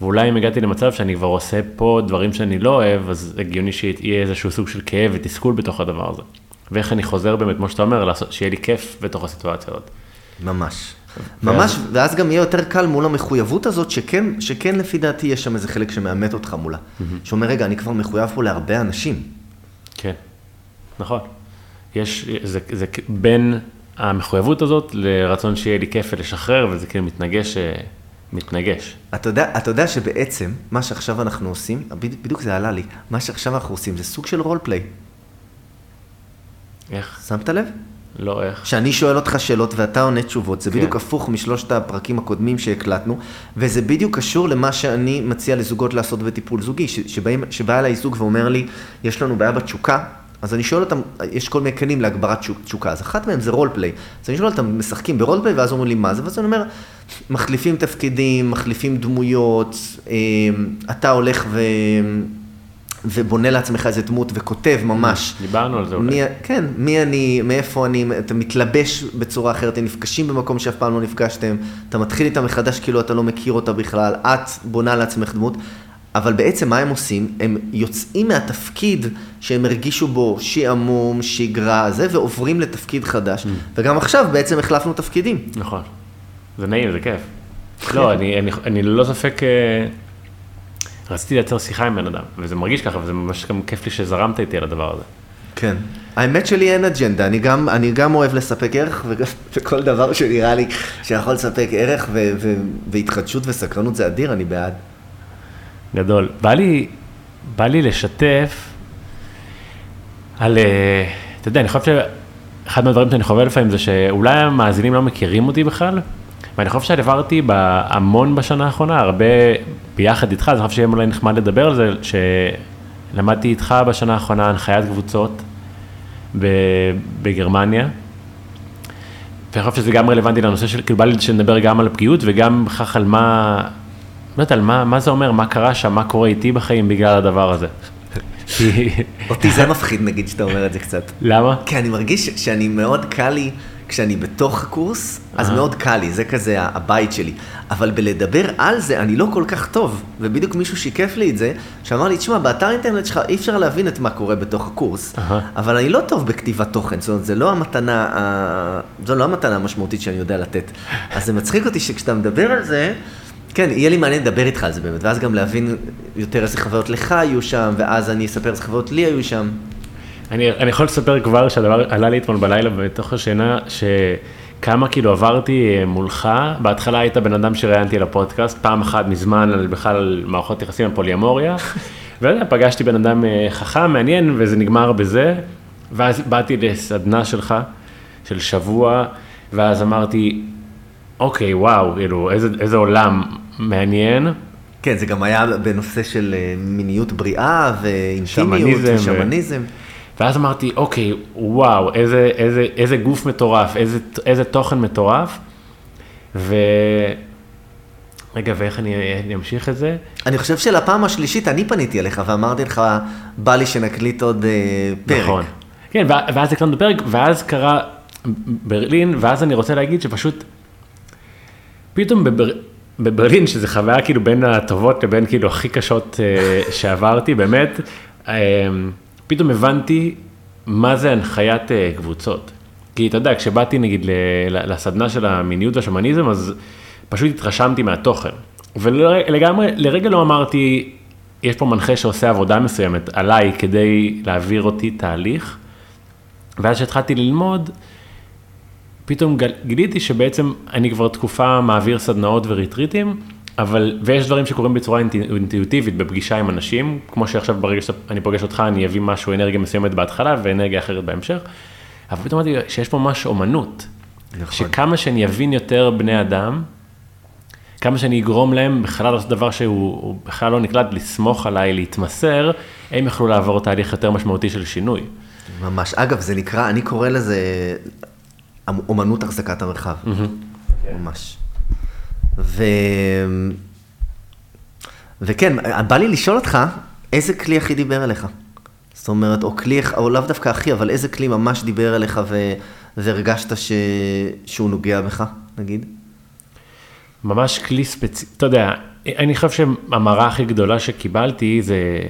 ואולי אם הגעתי למצב שאני כבר עושה פה דברים שאני לא אוהב, אז הגיוני שיהיה איזשהו סוג של כאב ותסכול בתוך הדבר הזה. ואיך אני חוזר באמת, כמו שאתה אומר, לעשות, שיהיה לי כיף בתוך הסיטואציה הזאת. ממש. ממש, ואז גם יהיה יותר קל מול המחויבות הזאת, שכן, שכן לפי דעתי יש שם איזה חלק שמאמת אותך מולה. שאומר, רגע, אני כבר מחויב פה להרבה אנשים. כן, נכון. יש, זה, זה בין המחויבות הזאת לרצון שיהיה לי כיף ולשחרר, וזה כאילו מתנגש, אה, מתנגש. אתה יודע, אתה יודע שבעצם, מה שעכשיו אנחנו עושים, בדיוק זה עלה לי, מה שעכשיו אנחנו עושים זה סוג של רול פליי. איך? שמת לב? לא איך. שאני שואל אותך שאלות ואתה עונה תשובות, זה כן. בדיוק הפוך משלושת הפרקים הקודמים שהקלטנו, וזה בדיוק קשור למה שאני מציע לזוגות לעשות בטיפול זוגי, שבאים, שבא אליי זוג ואומר לי, יש לנו בעיה בתשוקה, אז אני שואל אותם, יש כל מיני כלים להגברת תשוק- תשוקה, אז אחת מהם זה רול פליי. אז אני שואל אותם, משחקים ברול פליי, ואז אומרים לי, מה זה? ואז אני אומר, מחליפים תפקידים, מחליפים דמויות, אה, אתה הולך ו... ובונה לעצמך איזה דמות וכותב ממש. דיברנו על זה אולי. מי, כן, מי אני, מאיפה אני, אתה מתלבש בצורה אחרת, אתם נפגשים במקום שאף פעם לא נפגשתם, אתה מתחיל איתה מחדש כאילו אתה לא מכיר אותה בכלל, את בונה לעצמך דמות, אבל בעצם מה הם עושים? הם יוצאים מהתפקיד שהם הרגישו בו שעמום, שגרה, זה, ועוברים לתפקיד חדש, וגם עכשיו בעצם החלפנו תפקידים. נכון. זה נעים, זה כיף. לא, אני, אני, אני ללא ספק, אה, רציתי לייצר שיחה עם בן אדם, וזה מרגיש ככה, וזה ממש גם כיף לי שזרמת איתי על הדבר הזה. כן. האמת שלי אין אג'נדה, אני גם, אני גם אוהב לספק ערך, וכל דבר שנראה לי שיכול לספק ערך ו- ו- והתחדשות וסקרנות זה אדיר, אני בעד. גדול. בא לי, בא לי לשתף על, אה, אתה יודע, אני חושב שאחד מהדברים שאני חווה לפעמים זה שאולי המאזינים לא מכירים אותי בכלל, ואני חושב שעברתי המון בשנה האחרונה, הרבה ביחד איתך, אז אני חושב שיהיה אולי נחמד לדבר על זה, שלמדתי איתך בשנה האחרונה הנחיית קבוצות בגרמניה. ואני חושב שזה גם רלוונטי לנושא של, כאילו בא לי שנדבר גם על פגיעות וגם בכך על מה, יודעת, על מה, מה זה אומר, מה קרה שם, מה קורה איתי בחיים בגלל הדבר הזה. אותי זה מפחיד נגיד שאתה אומר את זה קצת. למה? כי אני מרגיש שאני מאוד קל לי, כשאני בתוך הקורס, אז אה. מאוד קל לי, זה כזה הבית שלי. אבל בלדבר על זה, אני לא כל כך טוב. ובדיוק מישהו שיקף לי את זה, שאמר לי, תשמע, באתר אינטרנט שלך אי אפשר להבין את מה קורה בתוך הקורס. אבל אני לא טוב בכתיבת תוכן, זאת אומרת, זה לא המתנה, זו לא המתנה המשמעותית שאני יודע לתת. אז זה מצחיק אותי שכשאתה מדבר על זה, כן, יהיה לי מעניין לדבר איתך על זה באמת, ואז גם להבין יותר איזה חוויות לך היו שם, ואז אני אספר איזה חוויות לי היו שם. אני, אני יכול לספר כבר שהדבר עלה לי אתמול בלילה בתוך השינה, שכמה כאילו עברתי אה, מולך, בהתחלה היית בן אדם שראיינתי לפודקאסט, פעם אחת מזמן על בכלל מערכות יחסים על פוליאמוריה, ואתה פגשתי בן אדם אה, חכם, מעניין, וזה נגמר בזה, ואז באתי לסדנה שלך, של שבוע, ואז אמרתי, אוקיי, וואו, כאילו, איזה, איזה עולם מעניין. כן, זה גם היה בנושא של אה, מיניות בריאה ואינטימיות ו- ושמניזם. ואז אמרתי, אוקיי, וואו, איזה, איזה, איזה גוף מטורף, איזה, איזה תוכן מטורף. ו... רגע, ואיך אני, אני אמשיך את זה? אני חושב שלפעם השלישית אני פניתי אליך ואמרתי לך, בא לי שנקליט עוד אה, פרק. נכון. כן, ואז הקלטנו פרק, ואז קרה ברלין, ואז אני רוצה להגיד שפשוט, פתאום בבר... בברלין, שזו חוויה כאילו בין הטובות לבין כאילו הכי קשות אה, שעברתי, באמת, אה, פתאום הבנתי מה זה הנחיית אה, קבוצות. כי אתה יודע, כשבאתי נגיד לסדנה של המיניות והשמניזם, אז פשוט התרשמתי מהתוכן. ולגמרי, לרגע לא אמרתי, יש פה מנחה שעושה עבודה מסוימת עליי כדי להעביר אותי תהליך. ואז כשהתחלתי ללמוד, פתאום גיליתי שבעצם אני כבר תקופה מעביר סדנאות וריטריטים, אבל, ויש דברים שקורים בצורה אינטו- אינטואיטיבית בפגישה עם אנשים, כמו שעכשיו ברגע שאני פוגש אותך, אני אביא משהו, אנרגיה מסוימת בהתחלה ואנרגיה אחרת בהמשך, אבל פתאום אמרתי שיש פה ממש אומנות, נכון. שכמה שאני אבין יותר בני אדם, כמה שאני אגרום להם בכלל לעשות דבר שהוא הוא בכלל לא נקלט, לסמוך עליי, להתמסר, הם יוכלו לעבור תהליך יותר משמעותי של שינוי. ממש. אגב, זה נקרא, אני קורא לזה אומנות החזקת המרחב. ממש. ו... וכן, בא לי לשאול אותך, איזה כלי הכי דיבר אליך? זאת אומרת, או כלי, או לאו דווקא הכי, אבל איזה כלי ממש דיבר אליך ו... והרגשת ש... שהוא נוגע בך, נגיד? ממש כלי ספציפי, אתה יודע, אני חושב שהמראה הכי גדולה שקיבלתי זה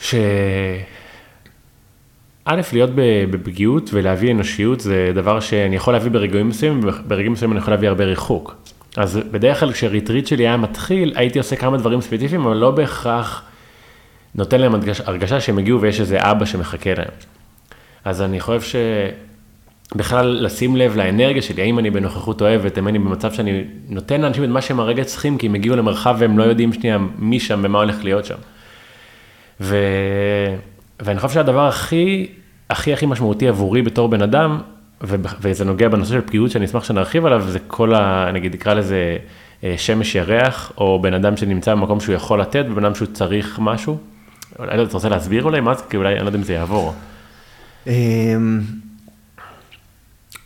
ש... א', להיות בפגיעות ולהביא אנושיות זה דבר שאני יכול להביא ברגעים מסוימים, וברגעים מסוימים אני יכול להביא הרבה ריחוק. אז בדרך כלל כשריטריט שלי היה מתחיל, הייתי עושה כמה דברים ספציפיים, אבל לא בהכרח נותן להם הרגשה שהם הגיעו ויש איזה אבא שמחכה להם. אז אני חושב שבכלל לשים לב לאנרגיה שלי, האם אני בנוכחות אוהבת, האם אני במצב שאני נותן לאנשים את מה שהם הרגע צריכים, כי הם הגיעו למרחב והם לא יודעים שנייה מי שם ומה הולך להיות שם. ו... ואני חושב שהדבר הכי, הכי הכי משמעותי עבורי בתור בן אדם. וזה נוגע בנושא של פגיעות שאני אשמח שנרחיב עליו, זה כל ה... נגיד נקרא לזה אה, שמש ירח, או בן אדם שנמצא במקום שהוא יכול לתת, ובן אדם שהוא צריך משהו. אולי אתה רוצה להסביר אולי מה זה? כי אולי, אני לא יודע אם זה יעבור. אמ,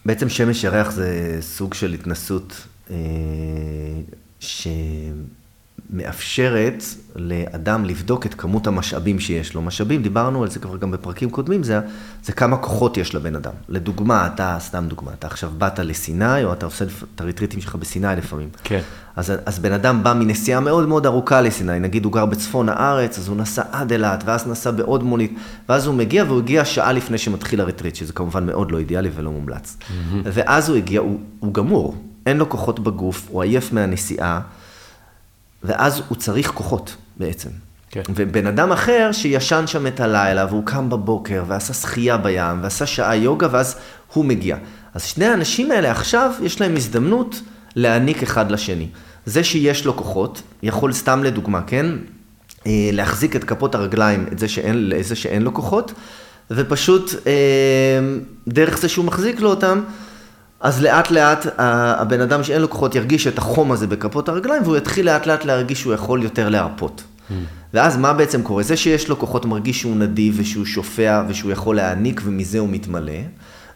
בעצם שמש ירח זה סוג של התנסות אה, שמאפשרת לאדם לבדוק את כמות המשאבים שיש לו. משאבים, דיברנו על זה כבר גם בפרקים קודמים, זה, זה כמה כוחות יש לבן אדם. לדוגמה, אתה, סתם דוגמה, אתה עכשיו באת לסיני, או אתה עושה את הריטריטים שלך בסיני לפעמים. כן. אז, אז בן אדם בא מנסיעה מאוד מאוד ארוכה לסיני, נגיד הוא גר בצפון הארץ, אז הוא נסע עד אילת, ואז נסע בעוד מונית, ואז הוא מגיע, והוא הגיע שעה לפני שמתחיל הריטריט, שזה כמובן מאוד לא אידיאלי ולא מומלץ. Mm-hmm. ואז הוא הגיע, הוא, הוא גמור, אין לו כוחות בגוף, הוא עייף מהנסיעה, ואז הוא צריך כוחות בעצם. כן. ובן אדם אחר שישן שם את הלילה, והוא קם בבוקר, ועשה שחייה בים, ועשה שעה יוגה, ואז הוא מגיע. אז שני האנשים האלה עכשיו, יש להם הזדמנות להעניק אחד לשני. זה שיש לו כוחות, יכול סתם לדוגמה, כן? אה, להחזיק את כפות הרגליים, את זה שאין, לזה שאין לו כוחות, ופשוט אה, דרך זה שהוא מחזיק לו אותם, אז לאט לאט הבן אדם שאין לו כוחות ירגיש את החום הזה בכפות הרגליים, והוא יתחיל לאט לאט להרגיש שהוא יכול יותר להרפות. Mm. ואז מה בעצם קורה? זה שיש לו כוחות מרגיש שהוא נדיב ושהוא שופע ושהוא יכול להעניק ומזה הוא מתמלא,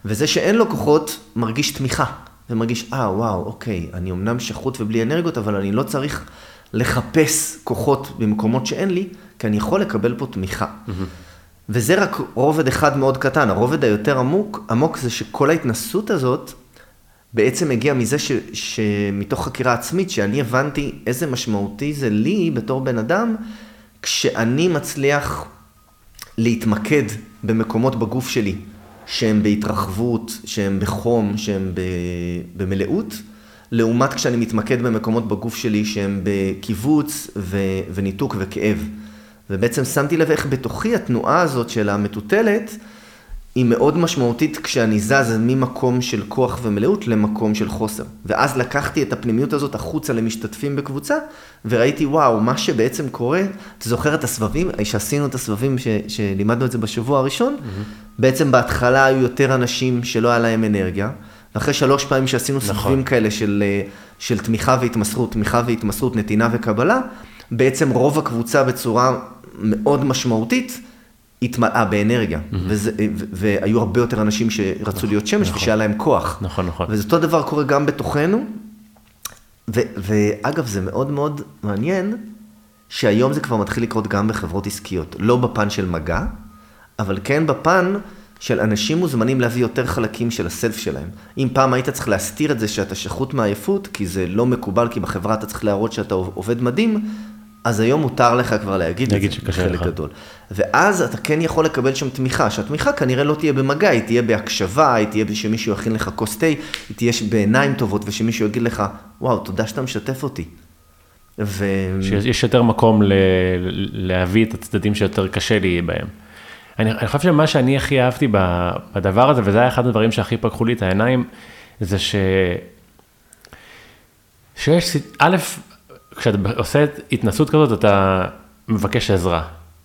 וזה שאין לו כוחות מרגיש תמיכה. ומרגיש, אה, וואו, אוקיי, אני אמנם שחוט ובלי אנרגיות, אבל אני לא צריך לחפש כוחות במקומות שאין לי, כי אני יכול לקבל פה תמיכה. Mm-hmm. וזה רק רובד אחד מאוד קטן. הרובד היותר עמוק, עמוק זה שכל ההתנסות הזאת בעצם הגיעה מזה ש, שמתוך חקירה עצמית, שאני הבנתי איזה משמעותי זה לי בתור בן אדם, כשאני מצליח להתמקד במקומות בגוף שלי. שהם בהתרחבות, שהם בחום, שהם במלאות, לעומת כשאני מתמקד במקומות בגוף שלי שהם בקיבוץ ו... וניתוק וכאב. ובעצם שמתי לב איך בתוכי התנועה הזאת של המטוטלת, היא מאוד משמעותית כשאני זז ממקום של כוח ומלאות למקום של חוסר. ואז לקחתי את הפנימיות הזאת החוצה למשתתפים בקבוצה, וראיתי, וואו, מה שבעצם קורה, אתה זוכר את הסבבים, שעשינו את הסבבים, ש, שלימדנו את זה בשבוע הראשון, mm-hmm. בעצם בהתחלה היו יותר אנשים שלא היה להם אנרגיה, ואחרי שלוש פעמים שעשינו נכון. סבבים כאלה של, של תמיכה והתמסרות, תמיכה והתמסרות, נתינה וקבלה, בעצם רוב הקבוצה בצורה מאוד משמעותית, התמלאה באנרגיה, mm-hmm. וזה, והיו הרבה יותר אנשים שרצו נכון, להיות שמש נכון. ושהיה להם כוח. נכון, נכון. וזה אותו דבר קורה גם בתוכנו, ו, ואגב, זה מאוד מאוד מעניין, שהיום זה כבר מתחיל לקרות גם בחברות עסקיות, לא בפן של מגע, אבל כן בפן של אנשים מוזמנים להביא יותר חלקים של הסלף שלהם. אם פעם היית צריך להסתיר את זה שאתה שחוט מעייפות, כי זה לא מקובל, כי בחברה אתה צריך להראות שאתה עובד מדהים, אז היום מותר לך כבר להגיד את זה בחלק גדול. ואז אתה כן יכול לקבל שם תמיכה, שהתמיכה כנראה לא תהיה במגע, היא תהיה בהקשבה, היא תהיה שמישהו יכין לך כוס תה, היא תהיה בעיניים טובות ושמישהו יגיד לך, וואו, תודה שאתה משתף אותי. ו... שיש יותר מקום ל... להביא את הצדדים שיותר קשה לי בהם. אני, אני חושב שמה שאני הכי אהבתי בדבר הזה, וזה היה אחד הדברים שהכי פקחו לי את העיניים, זה ש... שיש, א', כשאתה עושה התנסות כזאת, אתה מבקש עזרה.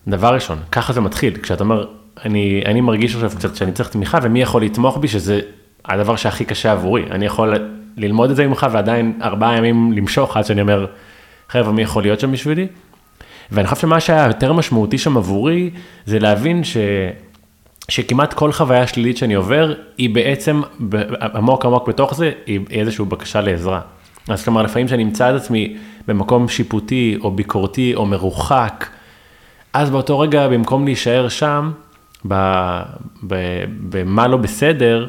דבר ראשון, ככה זה מתחיל, כשאתה אומר, אני, אני מרגיש עכשיו קצת שאני צריך תמיכה, ומי יכול לתמוך בי, שזה הדבר שהכי קשה עבורי. אני יכול ללמוד את זה ממך, ועדיין ארבעה ימים למשוך עד שאני אומר, חבר'ה, מי יכול להיות שם בשבילי? ואני חושב שמה שהיה יותר משמעותי שם עבורי, זה להבין ש... שכמעט כל חוויה שלילית שאני עובר, היא בעצם עמוק עמוק בתוך זה, היא איזושהי בקשה לעזרה. אז כלומר, לפעמים שאני אמצא את עצמי במקום שיפוטי, או ביקורתי, או מרוחק, אז באותו רגע, במקום להישאר שם, במה לא בסדר,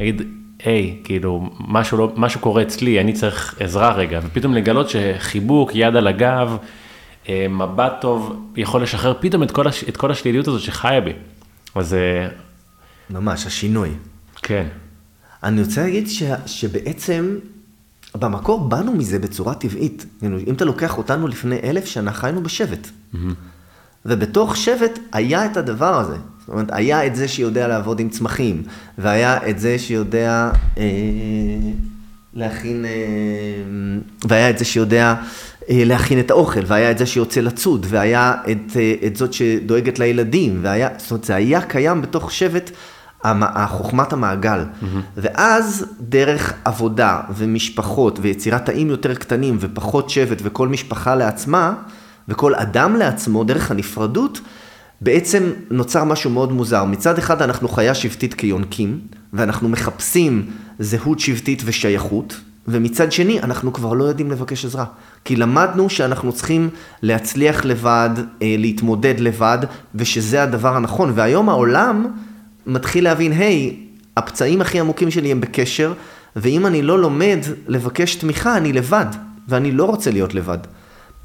נגיד, היי, כאילו, משהו, לא, משהו קורה אצלי, אני צריך עזרה רגע, ופתאום לגלות שחיבוק, יד על הגב, אה, מבט טוב, יכול לשחרר פתאום את כל, הש, את כל השליליות הזאת שחיה בי. אז אה, ממש, השינוי. כן, אני רוצה להגיד ש, שבעצם, במקור באנו מזה בצורה טבעית. אם אתה לוקח אותנו לפני אלף שנה, חיינו בשבט. ובתוך שבט היה את הדבר הזה. זאת אומרת, היה את זה שיודע לעבוד עם צמחים, והיה את זה שיודע אה, להכין, אה, והיה את זה שיודע אה, להכין את האוכל, והיה את זה שיוצא לצוד, והיה את, אה, את זאת שדואגת לילדים, והיה, זאת אומרת, זה היה קיים בתוך שבט. חוכמת המעגל. Mm-hmm. ואז דרך עבודה ומשפחות ויצירת תאים יותר קטנים ופחות שבט וכל משפחה לעצמה וכל אדם לעצמו, דרך הנפרדות, בעצם נוצר משהו מאוד מוזר. מצד אחד אנחנו חיה שבטית כיונקים, ואנחנו מחפשים זהות שבטית ושייכות, ומצד שני אנחנו כבר לא יודעים לבקש עזרה. כי למדנו שאנחנו צריכים להצליח לבד, אה, להתמודד לבד, ושזה הדבר הנכון. והיום העולם מתחיל להבין, היי, הפצעים הכי עמוקים שלי הם בקשר, ואם אני לא לומד לבקש תמיכה, אני לבד, ואני לא רוצה להיות לבד.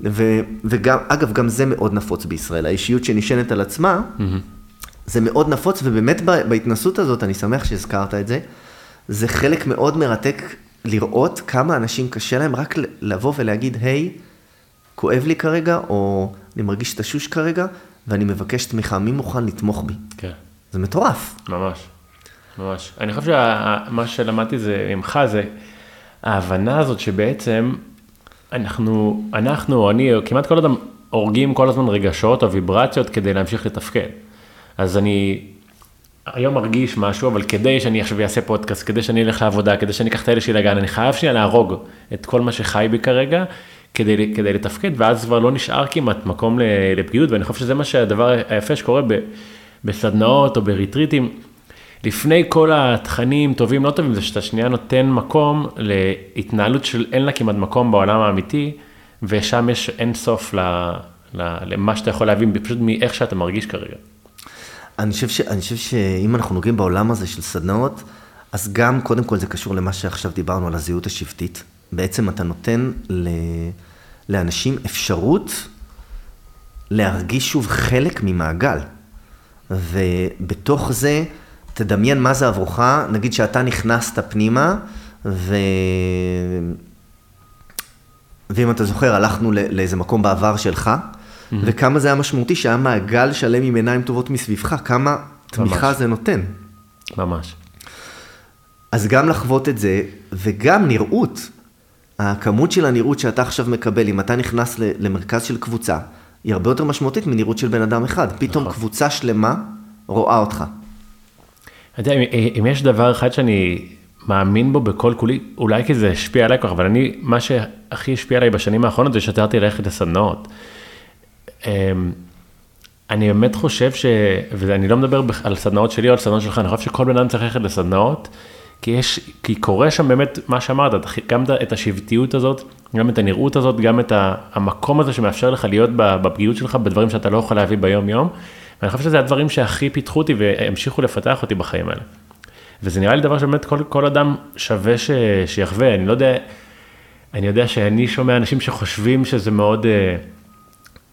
ו, וגם, אגב, גם זה מאוד נפוץ בישראל, האישיות שנשענת על עצמה, mm-hmm. זה מאוד נפוץ, ובאמת בהתנסות הזאת, אני שמח שהזכרת את זה, זה חלק מאוד מרתק לראות כמה אנשים קשה להם רק לבוא ולהגיד, היי, כואב לי כרגע, או אני מרגיש תשוש כרגע, ואני מבקש תמיכה, מי מוכן לתמוך בי? כן. זה מטורף. ממש, ממש. אני חושב שמה שלמדתי זה ממך, זה ההבנה הזאת שבעצם אנחנו, אנחנו, אני, כמעט כל אדם, הורגים כל הזמן רגשות או ויברציות כדי להמשיך לתפקד. אז אני היום מרגיש משהו, אבל כדי שאני עכשיו אעשה פודקאסט, כדי שאני אלך לעבודה, כדי שאני אקח את האלה שלי לגן, אני חייב שנייה להרוג את כל מה שחי בי כרגע, כדי, כדי לתפקד, ואז כבר לא נשאר כמעט מקום לפגיעות, ואני חושב שזה מה שהדבר היפה שקורה ב, בסדנאות או בריטריטים. לפני כל התכנים, טובים, לא טובים, זה שאתה שנייה נותן מקום להתנהלות של אין לה כמעט מקום בעולם האמיתי, ושם יש אין סוף ל, ל, למה שאתה יכול להבין, פשוט מאיך שאתה מרגיש כרגע. אני חושב, ש, אני חושב שאם אנחנו נוגעים בעולם הזה של סדנאות, אז גם, קודם כל זה קשור למה שעכשיו דיברנו על הזהות השבטית. בעצם אתה נותן ל, לאנשים אפשרות להרגיש שוב חלק ממעגל. ובתוך זה, תדמיין מה זה עבורך, נגיד שאתה נכנסת פנימה, ו... ואם אתה זוכר, הלכנו לאיזה מקום בעבר שלך, mm-hmm. וכמה זה היה משמעותי שהיה מעגל שלם עם עיניים טובות מסביבך, כמה תמיכה ממש. זה נותן. ממש. אז גם לחוות את זה, וגם נראות. הכמות של הנראות שאתה עכשיו מקבל, אם אתה נכנס למרכז של קבוצה, היא הרבה יותר משמעותית מנראות של בן אדם אחד. פתאום נכון. קבוצה שלמה רואה אותך. אתה יודע, אם יש דבר אחד שאני מאמין בו בכל כולי, אולי כי זה השפיע עליי כך, אבל אני, מה שהכי השפיע עליי בשנים האחרונות זה שתרתי ללכת לסדנאות. אמ, אני באמת חושב ש... ואני לא מדבר על סדנאות שלי או על סדנאות שלך, אני חושב שכל בן אדם צריך ללכת לסדנאות, כי יש, כי קורה שם באמת מה שאמרת, גם את השבטיות הזאת, גם את הנראות הזאת, גם את המקום הזה שמאפשר לך להיות בפגיעות שלך בדברים שאתה לא יכול להביא ביום יום. ואני חושב שזה הדברים שהכי פיתחו אותי והמשיכו לפתח אותי בחיים האלה. וזה נראה לי דבר שבאמת כל, כל אדם שווה ש, שיחווה, אני לא יודע, אני יודע שאני שומע אנשים שחושבים שזה מאוד, אה,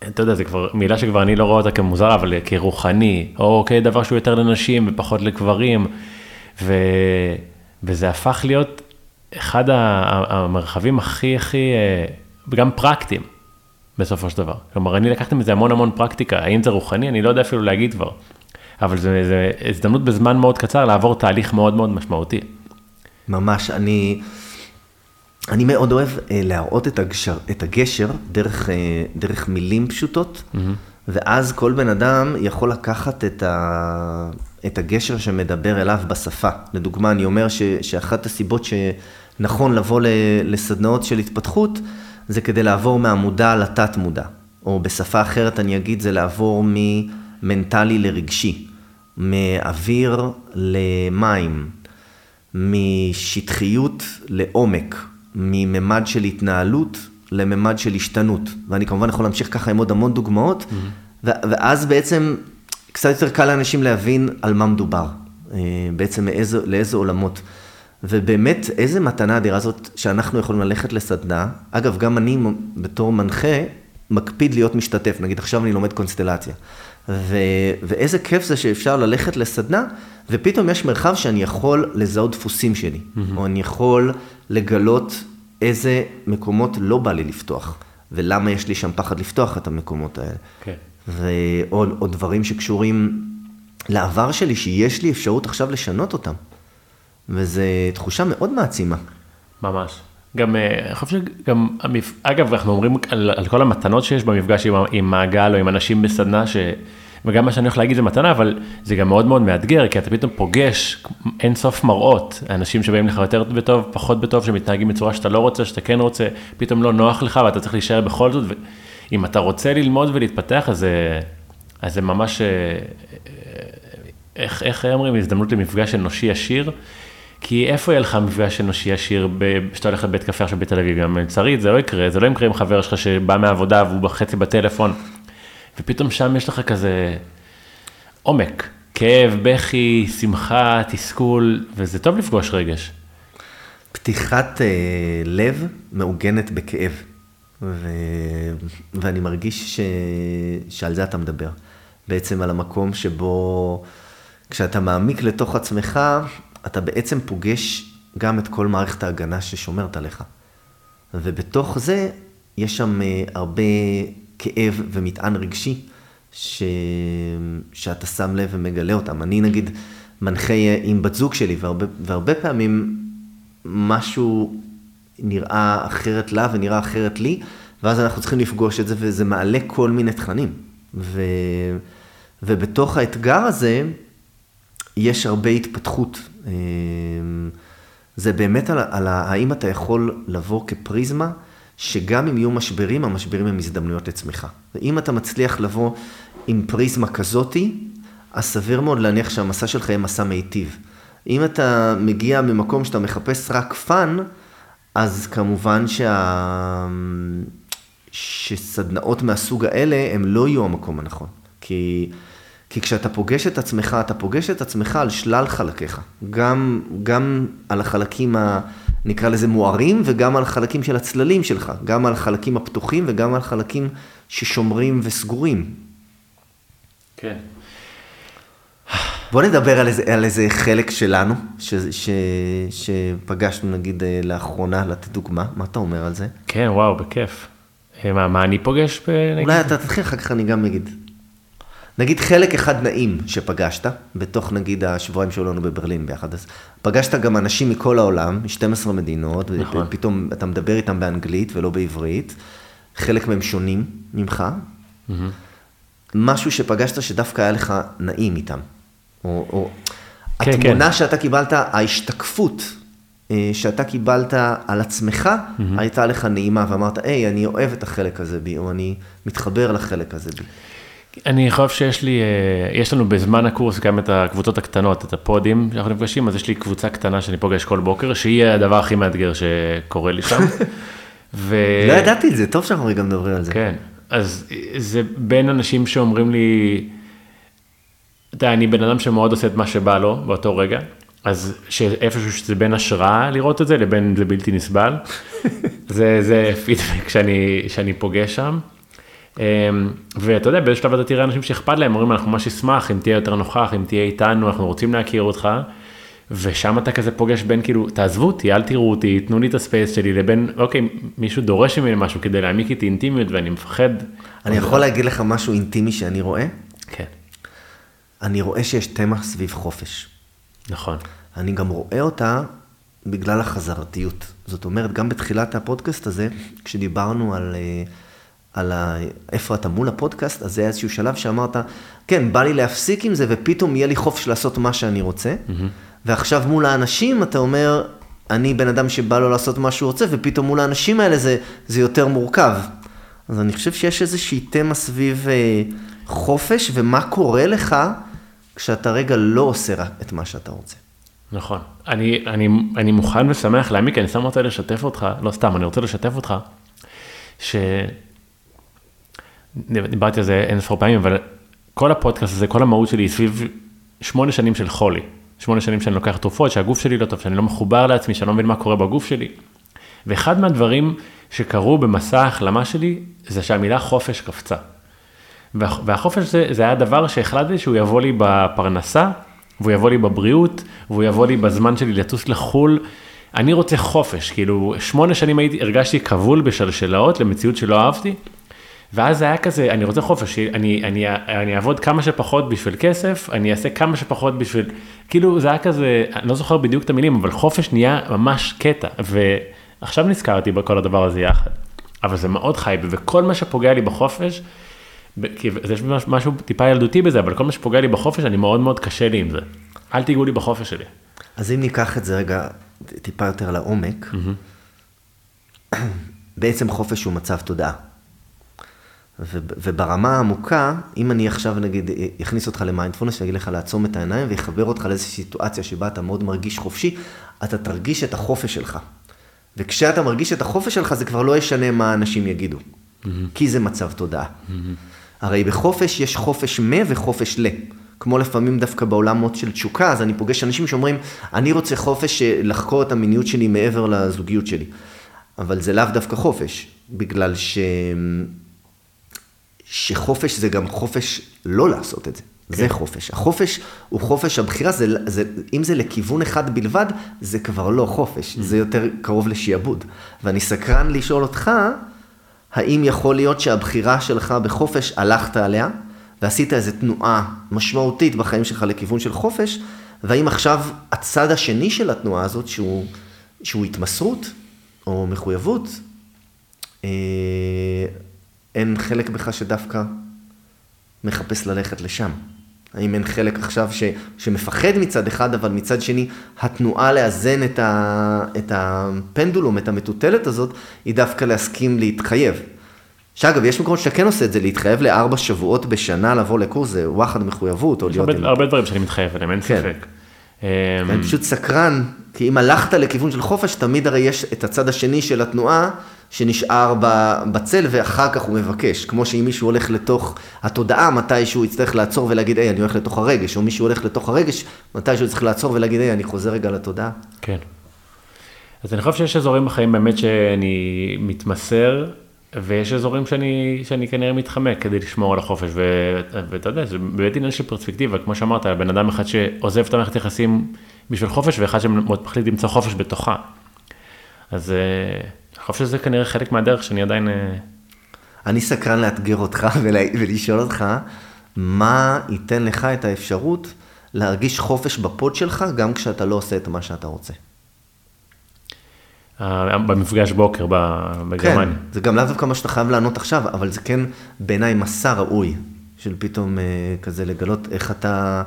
אתה יודע, זה כבר מילה שכבר אני לא רואה אותה כמוזרה, אבל כרוחני, או כדבר שהוא יותר לנשים ופחות לגברים, ו, וזה הפך להיות אחד המרחבים הכי הכי, אה, גם פרקטיים. בסופו של דבר. כלומר, אני לקחתי מזה המון המון פרקטיקה, האם זה רוחני? אני לא יודע אפילו להגיד כבר. אבל זו הזדמנות בזמן מאוד קצר לעבור תהליך מאוד מאוד משמעותי. ממש, אני, אני מאוד אוהב אה, להראות את, הגשר, את הגשר דרך, אה, דרך מילים פשוטות, mm-hmm. ואז כל בן אדם יכול לקחת את, ה, את הגשר שמדבר אליו בשפה. לדוגמה, אני אומר ש, שאחת הסיבות שנכון לבוא לסדנאות של התפתחות, זה כדי לעבור מהמודע לתת מודע. או בשפה אחרת אני אגיד, זה לעבור ממנטלי לרגשי, מאוויר למים, משטחיות לעומק, מממד של התנהלות לממד של השתנות. ואני כמובן יכול להמשיך ככה עם עוד המון דוגמאות, mm-hmm. ואז בעצם קצת יותר קל לאנשים להבין על מה מדובר, אה, בעצם מאיזה, לאיזה עולמות. ובאמת, איזה מתנה אדירה זאת שאנחנו יכולים ללכת לסדנה. אגב, גם אני בתור מנחה מקפיד להיות משתתף, נגיד עכשיו אני לומד קונסטלציה. ו, ואיזה כיף זה שאפשר ללכת לסדנה, ופתאום יש מרחב שאני יכול לזהות דפוסים שלי, mm-hmm. או אני יכול לגלות איזה מקומות לא בא לי לפתוח, ולמה יש לי שם פחד לפתוח את המקומות האלה. כן. ועוד או דברים שקשורים לעבר שלי, שיש לי אפשרות עכשיו לשנות אותם. וזו תחושה מאוד מעצימה. ממש. גם, אה, אני חושב שגם, אגב, אנחנו אומרים על, על כל המתנות שיש במפגש עם, עם מעגל או עם אנשים בסדנה, ש, וגם מה שאני הולך להגיד זה מתנה, אבל זה גם מאוד מאוד מאתגר, כי אתה פתאום פוגש אין סוף מראות, אנשים שבאים לך יותר בטוב, פחות בטוב, שמתנהגים בצורה שאתה לא רוצה, שאתה כן רוצה, פתאום לא נוח לך ואתה צריך להישאר בכל זאת, ואם אתה רוצה ללמוד ולהתפתח, אז, זה ממש, אה, אה, איך, איך אומרים, הזדמנות למפגש אנושי ישיר. כי איפה יהיה לך מפגש אנושי ישיר כשאתה הולך לבית קפה עכשיו בתל אביב, גם מלצרית, זה לא יקרה, זה לא יקרה עם חבר שלך שבא מהעבודה והוא בחצי בטלפון, ופתאום שם יש לך כזה עומק, כאב, בכי, שמחה, תסכול, וזה טוב לפגוש רגש. פתיחת אה, לב מעוגנת בכאב, ו... ואני מרגיש ש... שעל זה אתה מדבר. בעצם על המקום שבו כשאתה מעמיק לתוך עצמך, אתה בעצם פוגש גם את כל מערכת ההגנה ששומרת עליך. ובתוך זה יש שם אה, הרבה כאב ומטען רגשי ש... שאתה שם לב ומגלה אותם. אני נגיד מנחה אה, עם בת זוג שלי, והרבה, והרבה פעמים משהו נראה אחרת לה ונראה אחרת לי, ואז אנחנו צריכים לפגוש את זה, וזה מעלה כל מיני תכנים. ו... ובתוך האתגר הזה, יש הרבה התפתחות. אמ, זה באמת על, על האם אתה יכול לבוא כפריזמה, שגם אם יהיו משברים, המשברים הם הזדמנויות לצמיחה. ואם אתה מצליח לבוא עם פריזמה כזאתי, אז סביר מאוד להניח שהמסע שלך יהיה מסע מיטיב. אם אתה מגיע ממקום שאתה מחפש רק fun, אז כמובן שה... שסדנאות מהסוג האלה הם לא יהיו המקום הנכון. כי כי כשאתה פוגש את עצמך, אתה פוגש את עצמך על שלל חלקיך. גם, גם על החלקים, ה, נקרא לזה מוארים, וגם על החלקים של הצללים שלך. גם על החלקים הפתוחים וגם על חלקים ששומרים וסגורים. כן. בוא נדבר על איזה, על איזה חלק שלנו, ש, ש, שפגשנו נגיד אה, לאחרונה, לתת דוגמה. מה אתה אומר על זה? כן, וואו, בכיף. אה, מה, מה אני פוגש? בנגיד? אולי אתה תתחיל, אחר כך אני גם אגיד. נגיד חלק אחד נעים שפגשת, בתוך נגיד השבועיים שהיו לנו בברלין ביחד, אז פגשת גם אנשים מכל העולם, מ-12 מדינות, נכון. ופתאום אתה מדבר איתם באנגלית ולא בעברית, חלק מהם שונים ממך, mm-hmm. משהו שפגשת שדווקא היה לך נעים איתם, או, או כן, התמונה כן. שאתה קיבלת, ההשתקפות אה, שאתה קיבלת על עצמך, mm-hmm. הייתה לך נעימה, ואמרת, היי, אני אוהב את החלק הזה בי, או אני מתחבר לחלק הזה בי. אני חושב שיש לי, אה, יש לנו בזמן הקורס גם את הקבוצות הקטנות, את הפודים שאנחנו נפגשים, אז יש לי קבוצה קטנה שאני פוגש כל בוקר, שהיא הדבר הכי מאתגר שקורה לי שם. ו... לא ידעתי את זה, טוב שאנחנו רגע מדברים על זה. כן, אז זה בין אנשים שאומרים לי, אתה יודע, אני בן אדם שמאוד עושה את מה שבא לו באותו רגע, אז איפשהו שזה בין השראה לראות את זה, לבין זה בלתי נסבל. זה, זה פידבק שאני, שאני פוגש שם. אמ, ואתה יודע, באיזשהו שלב אתה תראה אנשים שאכפת להם, אומרים, אנחנו ממש נשמח אם תהיה יותר נוכח, אם תהיה איתנו, אנחנו רוצים להכיר אותך. ושם אתה כזה פוגש בין כאילו, תעזבו אותי, אל תראו אותי, תנו לי את הספייס שלי, לבין, אוקיי, מישהו דורש ממני משהו כדי להעמיק איתי אינטימיות ואני מפחד. אני יכול להגיד לך משהו אינטימי שאני רואה? כן. אני רואה שיש תמה סביב חופש. נכון. אני גם רואה אותה בגלל החזרתיות. זאת אומרת, גם בתחילת הפודקאסט הזה, כשדיברנו על... Uh, על ה... איפה אתה מול הפודקאסט, אז זה היה איזשהו שלב שאמרת, כן, בא לי להפסיק עם זה, ופתאום יהיה לי חופש לעשות מה שאני רוצה. Mm-hmm. ועכשיו מול האנשים אתה אומר, אני בן אדם שבא לו לעשות מה שהוא רוצה, ופתאום מול האנשים האלה זה, זה יותר מורכב. אז אני חושב שיש איזושהי תמה סביב אה, חופש, ומה קורה לך כשאתה רגע לא עושה את מה שאתה רוצה. נכון. אני, אני, אני מוכן ושמח להעמיק, אני סתם רוצה לשתף אותך, לא סתם, אני רוצה לשתף אותך, ש... דיברתי על זה אין ספור פעמים, אבל כל הפודקאסט הזה, כל המהות שלי היא סביב שמונה שנים של חולי, שמונה שנים שאני לוקח תרופות, שהגוף שלי לא טוב, שאני לא מחובר לעצמי, שאני לא מבין מה קורה בגוף שלי. ואחד מהדברים שקרו במסע ההחלמה שלי, זה שהמילה חופש קפצה. וה- והחופש זה, זה היה דבר שהחלטתי שהוא יבוא לי בפרנסה, והוא יבוא לי בבריאות, והוא יבוא לי בזמן שלי לטוס לחו"ל. אני רוצה חופש, כאילו, שמונה שנים הייתי, הרגשתי כבול בשלשלאות למציאות שלא אהבתי, ואז זה היה כזה, אני רוצה חופש, אני, אני, אני אעבוד כמה שפחות בשביל כסף, אני אעשה כמה שפחות בשביל, כאילו זה היה כזה, אני לא זוכר בדיוק את המילים, אבל חופש נהיה ממש קטע, ועכשיו נזכרתי בכל הדבר הזה יחד, אבל זה מאוד חי וכל מה שפוגע לי בחופש, כי יש מש- משהו טיפה ילדותי בזה, אבל כל מה שפוגע לי בחופש, אני מאוד מאוד קשה לי עם זה. אל תיגעו לי בחופש שלי. אז אם ניקח את זה רגע טיפה יותר לעומק, בעצם חופש הוא מצב תודעה. ו- וברמה העמוקה, אם אני עכשיו נגיד אכניס אותך למיינדפולנס, שאני אגיד לך לעצום את העיניים ויחבר אותך לאיזושהי סיטואציה שבה אתה מאוד מרגיש חופשי, אתה תרגיש את החופש שלך. וכשאתה מרגיש את החופש שלך, זה כבר לא ישנה מה אנשים יגידו. כי זה מצב תודעה. הרי בחופש יש חופש מ וחופש ל. כמו לפעמים דווקא בעולמות של תשוקה, אז אני פוגש אנשים שאומרים, אני רוצה חופש אה, לחקור את המיניות שלי מעבר לזוגיות שלי. אבל זה לאו דווקא חופש, בגלל ש... שחופש זה גם חופש לא לעשות את זה. כן. זה חופש. החופש הוא חופש הבחירה, זה, זה, אם זה לכיוון אחד בלבד, זה כבר לא חופש, זה יותר קרוב לשעבוד. ואני סקרן לשאול אותך, האם יכול להיות שהבחירה שלך בחופש, הלכת עליה, ועשית איזו תנועה משמעותית בחיים שלך לכיוון של חופש, והאם עכשיו הצד השני של התנועה הזאת, שהוא, שהוא התמסרות או מחויבות, אה, אין חלק בך שדווקא מחפש ללכת לשם. האם אין חלק עכשיו ש, שמפחד מצד אחד, אבל מצד שני, התנועה לאזן את, ה, את הפנדולום, את המטוטלת הזאת, היא דווקא להסכים להתחייב. שאגב, יש מקומות שאתה כן עושה את זה, להתחייב לארבע שבועות בשנה לבוא לקורס, זה וואחד מחויבות, או יש להיות... הרבה, עם- הרבה דברים שאני מתחייב עליהם, אין כן. ספק. אמ, אני פשוט סקרן, כי אם הלכת לכיוון של חופש, תמיד הרי יש את הצד השני של התנועה, שנשאר בצל ואחר כך הוא מבקש. כמו שאם מישהו הולך לתוך התודעה, מתי שהוא יצטרך לעצור ולהגיד, היי, אני הולך לתוך הרגש, או מישהו הולך לתוך הרגש, מתי שהוא צריך לעצור ולהגיד, היי, אני חוזר רגע לתודעה. כן. אז אני חושב שיש אזורים בחיים באמת שאני מתמסר, ויש אזורים שאני, שאני כנראה מתחמק כדי לשמור על החופש, ואתה יודע, זה באמת עניין של פרספקטיבה, כמו שאמרת, בן אדם אחד שעוזב את המערכת יחסים בשביל חופש, ואחד שמחליט למצוא חופש בתוכה. אז אה, אני חושב שזה כנראה חלק מהדרך שאני עדיין... אה, אני סקרן לאתגר אותך ולה- ולשאול אותך, מה ייתן לך את האפשרות להרגיש חופש בפוד שלך, גם כשאתה לא עושה את מה שאתה רוצה. אה, במפגש בוקר ב- כן, בגרמניה. זה גם לאו דווקא מה שאתה חייב לענות עכשיו, אבל זה כן בעיניי מסע ראוי, של פתאום אה, כזה לגלות איך אתה,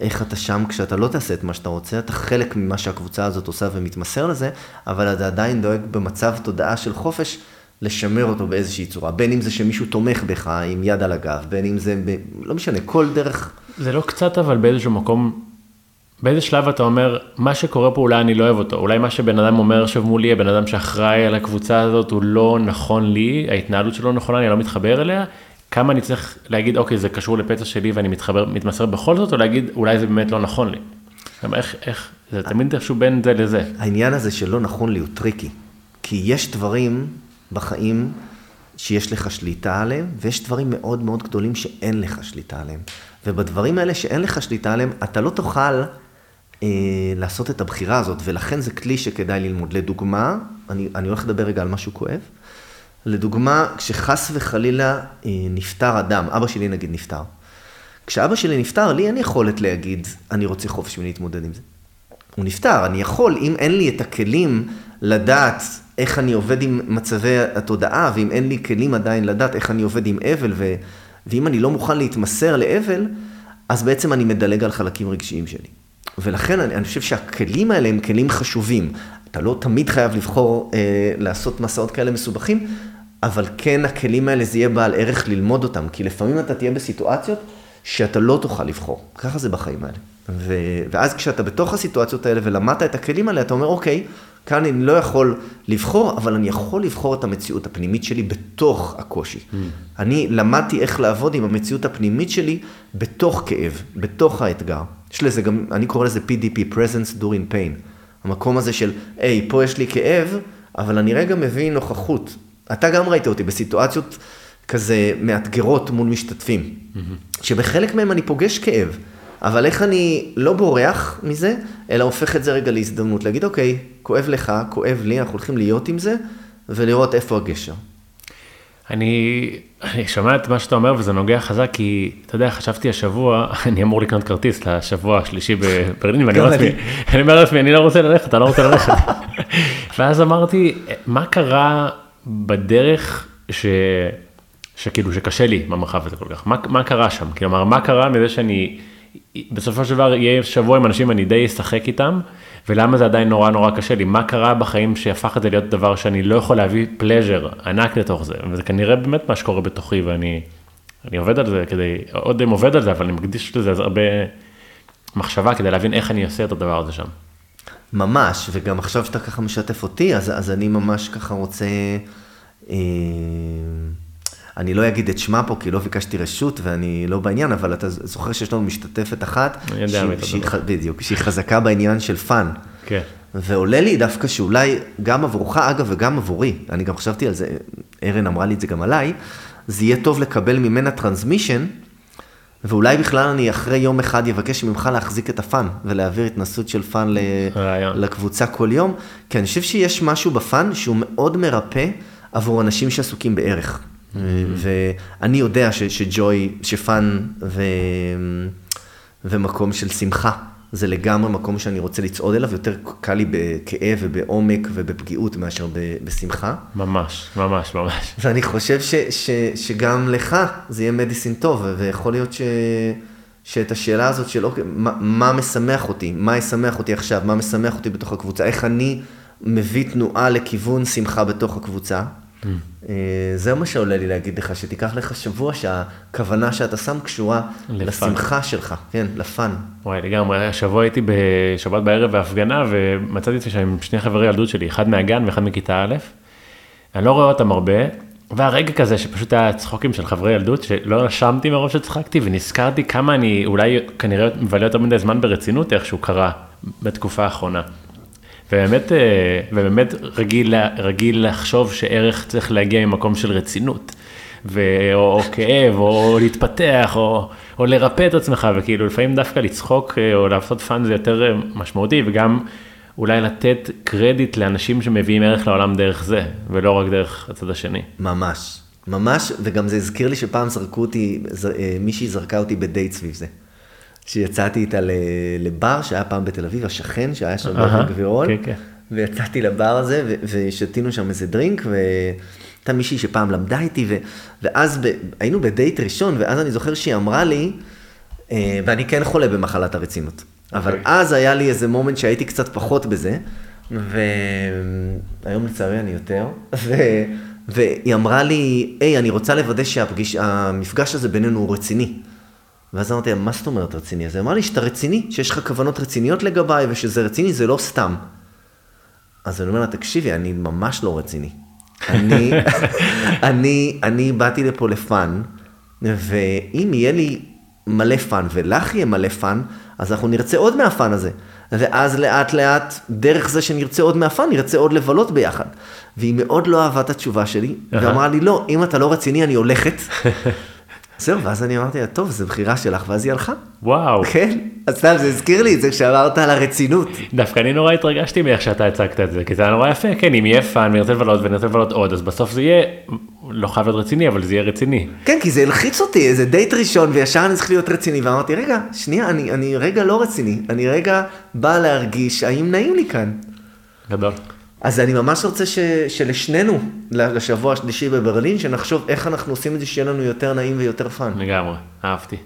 איך אתה שם כשאתה לא תעשה את מה שאתה רוצה, אתה חלק ממה שהקבוצה הזאת עושה ומתמסר לזה, אבל אתה עדיין דואג במצב תודעה של חופש לשמר אותו באיזושהי צורה, בין אם זה שמישהו תומך בך עם יד על הגב, בין אם זה, ב... לא משנה, כל דרך, זה לא קצת, אבל באיזשהו מקום, באיזה שלב אתה אומר, מה שקורה פה אולי אני לא אוהב אותו, אולי מה שבן אדם אומר עכשיו מולי, הבן אדם שאחראי על הקבוצה הזאת הוא לא נכון לי, ההתנהלות שלו נכונה, אני לא מתחבר אליה, כמה אני צריך להגיד, אוקיי, זה קשור לפצע שלי ואני מתחבר, מתמסר בכל זאת, או להגיד, אולי זה באמת לא נכון לי. גם איך, איך, זה תמיד איכשהו בין זה לזה. העניין הזה שלא נכון לי הוא טריקי. כי יש דברים בחיים שיש לך שליטה עליהם, ויש דברים מאוד מאוד גדולים שאין לך שליטה עליהם. ובדברים האלה שאין לך שליטה עליהם, אתה לא תוכל אה, לעשות את הבחירה הזאת, ולכן זה כלי שכדאי ללמוד. לדוגמה, אני, אני הולך לדבר רגע על משהו כואב. לדוגמה, כשחס וחלילה אה, נפטר אדם, אבא שלי נגיד נפטר. כשאבא שלי נפטר, לי אין יכולת להגיד, אני רוצה חופש ולהתמודד עם זה. הוא נפטר, אני יכול, אם אין לי את הכלים לדעת איך אני עובד עם מצבי התודעה, ואם אין לי כלים עדיין לדעת איך אני עובד עם אבל, ו... ואם אני לא מוכן להתמסר לאבל, אז בעצם אני מדלג על חלקים רגשיים שלי. ולכן אני, אני חושב שהכלים האלה הם כלים חשובים. אתה לא תמיד חייב לבחור אה, לעשות מסעות כאלה מסובכים, אבל כן הכלים האלה זה יהיה בעל ערך ללמוד אותם, כי לפעמים אתה תהיה בסיטואציות שאתה לא תוכל לבחור. ככה זה בחיים האלה. ו... ואז כשאתה בתוך הסיטואציות האלה ולמדת את הכלים האלה, אתה אומר, אוקיי, כאן אני לא יכול לבחור, אבל אני יכול לבחור את המציאות הפנימית שלי בתוך הקושי. Mm. אני למדתי איך לעבוד עם המציאות הפנימית שלי בתוך כאב, בתוך האתגר. יש לזה גם, אני קורא לזה PDP, presence during pain. המקום הזה של, היי, פה יש לי כאב, אבל אני רגע מביא נוכחות. אתה גם ראית אותי בסיטואציות כזה מאתגרות מול משתתפים, mm-hmm. שבחלק מהם אני פוגש כאב, אבל איך אני לא בורח מזה, אלא הופך את זה רגע להזדמנות, להגיד, אוקיי, כואב לך, כואב לי, אנחנו הולכים להיות עם זה, ולראות איפה הגשר. אני, אני שומע את מה שאתה אומר וזה נוגע חזק, כי אתה יודע, חשבתי השבוע, אני אמור לקנות כרטיס לשבוע השלישי בברלין, ואני אומר לעצמי, אני אומר לעצמי, אני לא רוצה ללכת, אתה לא רוצה ללכת. ואז אמרתי, מה קרה בדרך ש... שכאילו שקשה לי במרחב הזה כל כך, מה, מה קרה שם? כלומר, מה קרה מזה שאני, בסופו של דבר יהיה שבוע עם אנשים, אני די אשחק איתם, ולמה זה עדיין נורא נורא קשה לי, מה קרה בחיים שהפך את זה להיות דבר שאני לא יכול להביא פלז'ר ענק לתוך זה, וזה כנראה באמת מה שקורה בתוכי, ואני אני עובד על זה כדי, עוד אם עובד על זה, אבל אני מקדיש לזה הרבה מחשבה כדי להבין איך אני עושה את הדבר הזה שם. ממש, וגם עכשיו שאתה ככה משתף אותי, אז, אז אני ממש ככה רוצה... אה... אני לא אגיד את שמה פה, כי לא ביקשתי רשות ואני לא בעניין, אבל אתה זוכר שיש לנו משתתפת אחת, מדבר. בדיוק, שהיא חזקה בעניין של fun. כן. ועולה לי דווקא שאולי גם עבורך, אגב, וגם עבורי, אני גם חשבתי על זה, ארן אמרה לי את זה גם עליי, זה יהיה טוב לקבל ממנה transmission, ואולי בכלל אני אחרי יום אחד אבקש ממך להחזיק את ה fun, ולהעביר התנסות של fun לקבוצה כל יום, כי אני חושב שיש משהו בפאן שהוא מאוד מרפא עבור אנשים שעסוקים בערך. ואני יודע ש, שג'וי, שפאן ו, ומקום של שמחה, זה לגמרי מקום שאני רוצה לצעוד אליו, יותר קל לי בכאב ובעומק ובפגיעות מאשר בשמחה. ממש, ממש, ממש. ואני חושב ש, ש, שגם לך זה יהיה מדיסין טוב, ויכול להיות ש, שאת השאלה הזאת של אוקיי, מה, מה משמח אותי, מה ישמח אותי עכשיו, מה משמח אותי בתוך הקבוצה, איך אני מביא תנועה לכיוון שמחה בתוך הקבוצה. אה, זה מה שעולה לי להגיד לך, שתיקח לך שבוע שהכוונה שאתה שם קשורה לשמחה שלך, כן, לפאן. וואי, לגמרי, השבוע הייתי בשבת בערב בהפגנה, ומצאתי את זה עם שני חברי ילדות שלי, אחד מהגן ואחד מכיתה א', אני לא רואה אותם הרבה, והיה רגע כזה שפשוט היה צחוקים של חברי ילדות, שלא רשמתי מרוב שצחקתי, ונזכרתי כמה אני אולי כנראה מבלה יותר מדי זמן ברצינות איכשהו קרה בתקופה האחרונה. ובאמת, אה, ובאמת רגיל, רגיל לחשוב שערך צריך להגיע ממקום של רצינות, ו, או, או כאב, או להתפתח, או, או לרפא את עצמך, וכאילו לפעמים דווקא לצחוק אה, או לעשות fun זה יותר אה, משמעותי, וגם אולי לתת קרדיט לאנשים שמביאים ערך לעולם דרך זה, ולא רק דרך הצד השני. ממש, ממש, וגם זה הזכיר לי שפעם זרקו אותי, מישהי זרקה אותי בדייט סביב זה. שיצאתי איתה לבר שהיה פעם בתל אביב, השכן שהיה שם בגבירול, כן, כן. ויצאתי לבר הזה ושתינו שם איזה דרינק, והייתה מישהי שפעם למדה איתי, ואז ב... היינו בדייט ראשון, ואז אני זוכר שהיא אמרה לי, אה, ואני כן חולה במחלת הרצינות, אבל אוקיי. אז היה לי איזה מומנט שהייתי קצת פחות בזה, והיום לצערי אני יותר, ו... והיא אמרה לי, היי, אני רוצה לוודא שהמפגש הזה בינינו הוא רציני. ואז אמרתי מה זאת אומרת רציני? אז היא אמרה לי שאתה רציני, שיש לך כוונות רציניות לגביי, ושזה רציני זה לא סתם. אז אני אומר לה, תקשיבי, אני ממש לא רציני. אני, אני, אני באתי לפה ל fun, ואם יהיה לי מלא fun, ולך יהיה מלא fun, אז אנחנו נרצה עוד מה fun הזה. ואז לאט לאט, דרך זה שנרצה עוד מה fun, נרצה עוד לבלות ביחד. והיא מאוד לא אהבה את התשובה שלי, ואמרה לי, לא, אם אתה לא רציני, אני הולכת. זהו, ואז אני אמרתי לה, טוב, זו בחירה שלך, ואז היא הלכה. וואו. כן, אז סתם, זה הזכיר לי את זה כשאמרת על הרצינות. דווקא אני נורא התרגשתי מאיך שאתה הצגת את זה, כי זה היה נורא יפה, כן, אם יהיה fun ונרצה לבלות ונרצה לבלות עוד, אז בסוף זה יהיה, לא חייב להיות רציני, אבל זה יהיה רציני. כן, כי זה הלחיץ אותי, איזה דייט ראשון, וישר אני צריך להיות רציני, ואמרתי, רגע, שנייה, אני, אני רגע לא רציני, אני רגע בא להרגיש האם נעים לי כאן. גדול. אז אני ממש רוצה ש, שלשנינו, לשבוע השלישי בברלין, שנחשוב איך אנחנו עושים את זה שיהיה לנו יותר נעים ויותר fun. לגמרי, אהבתי.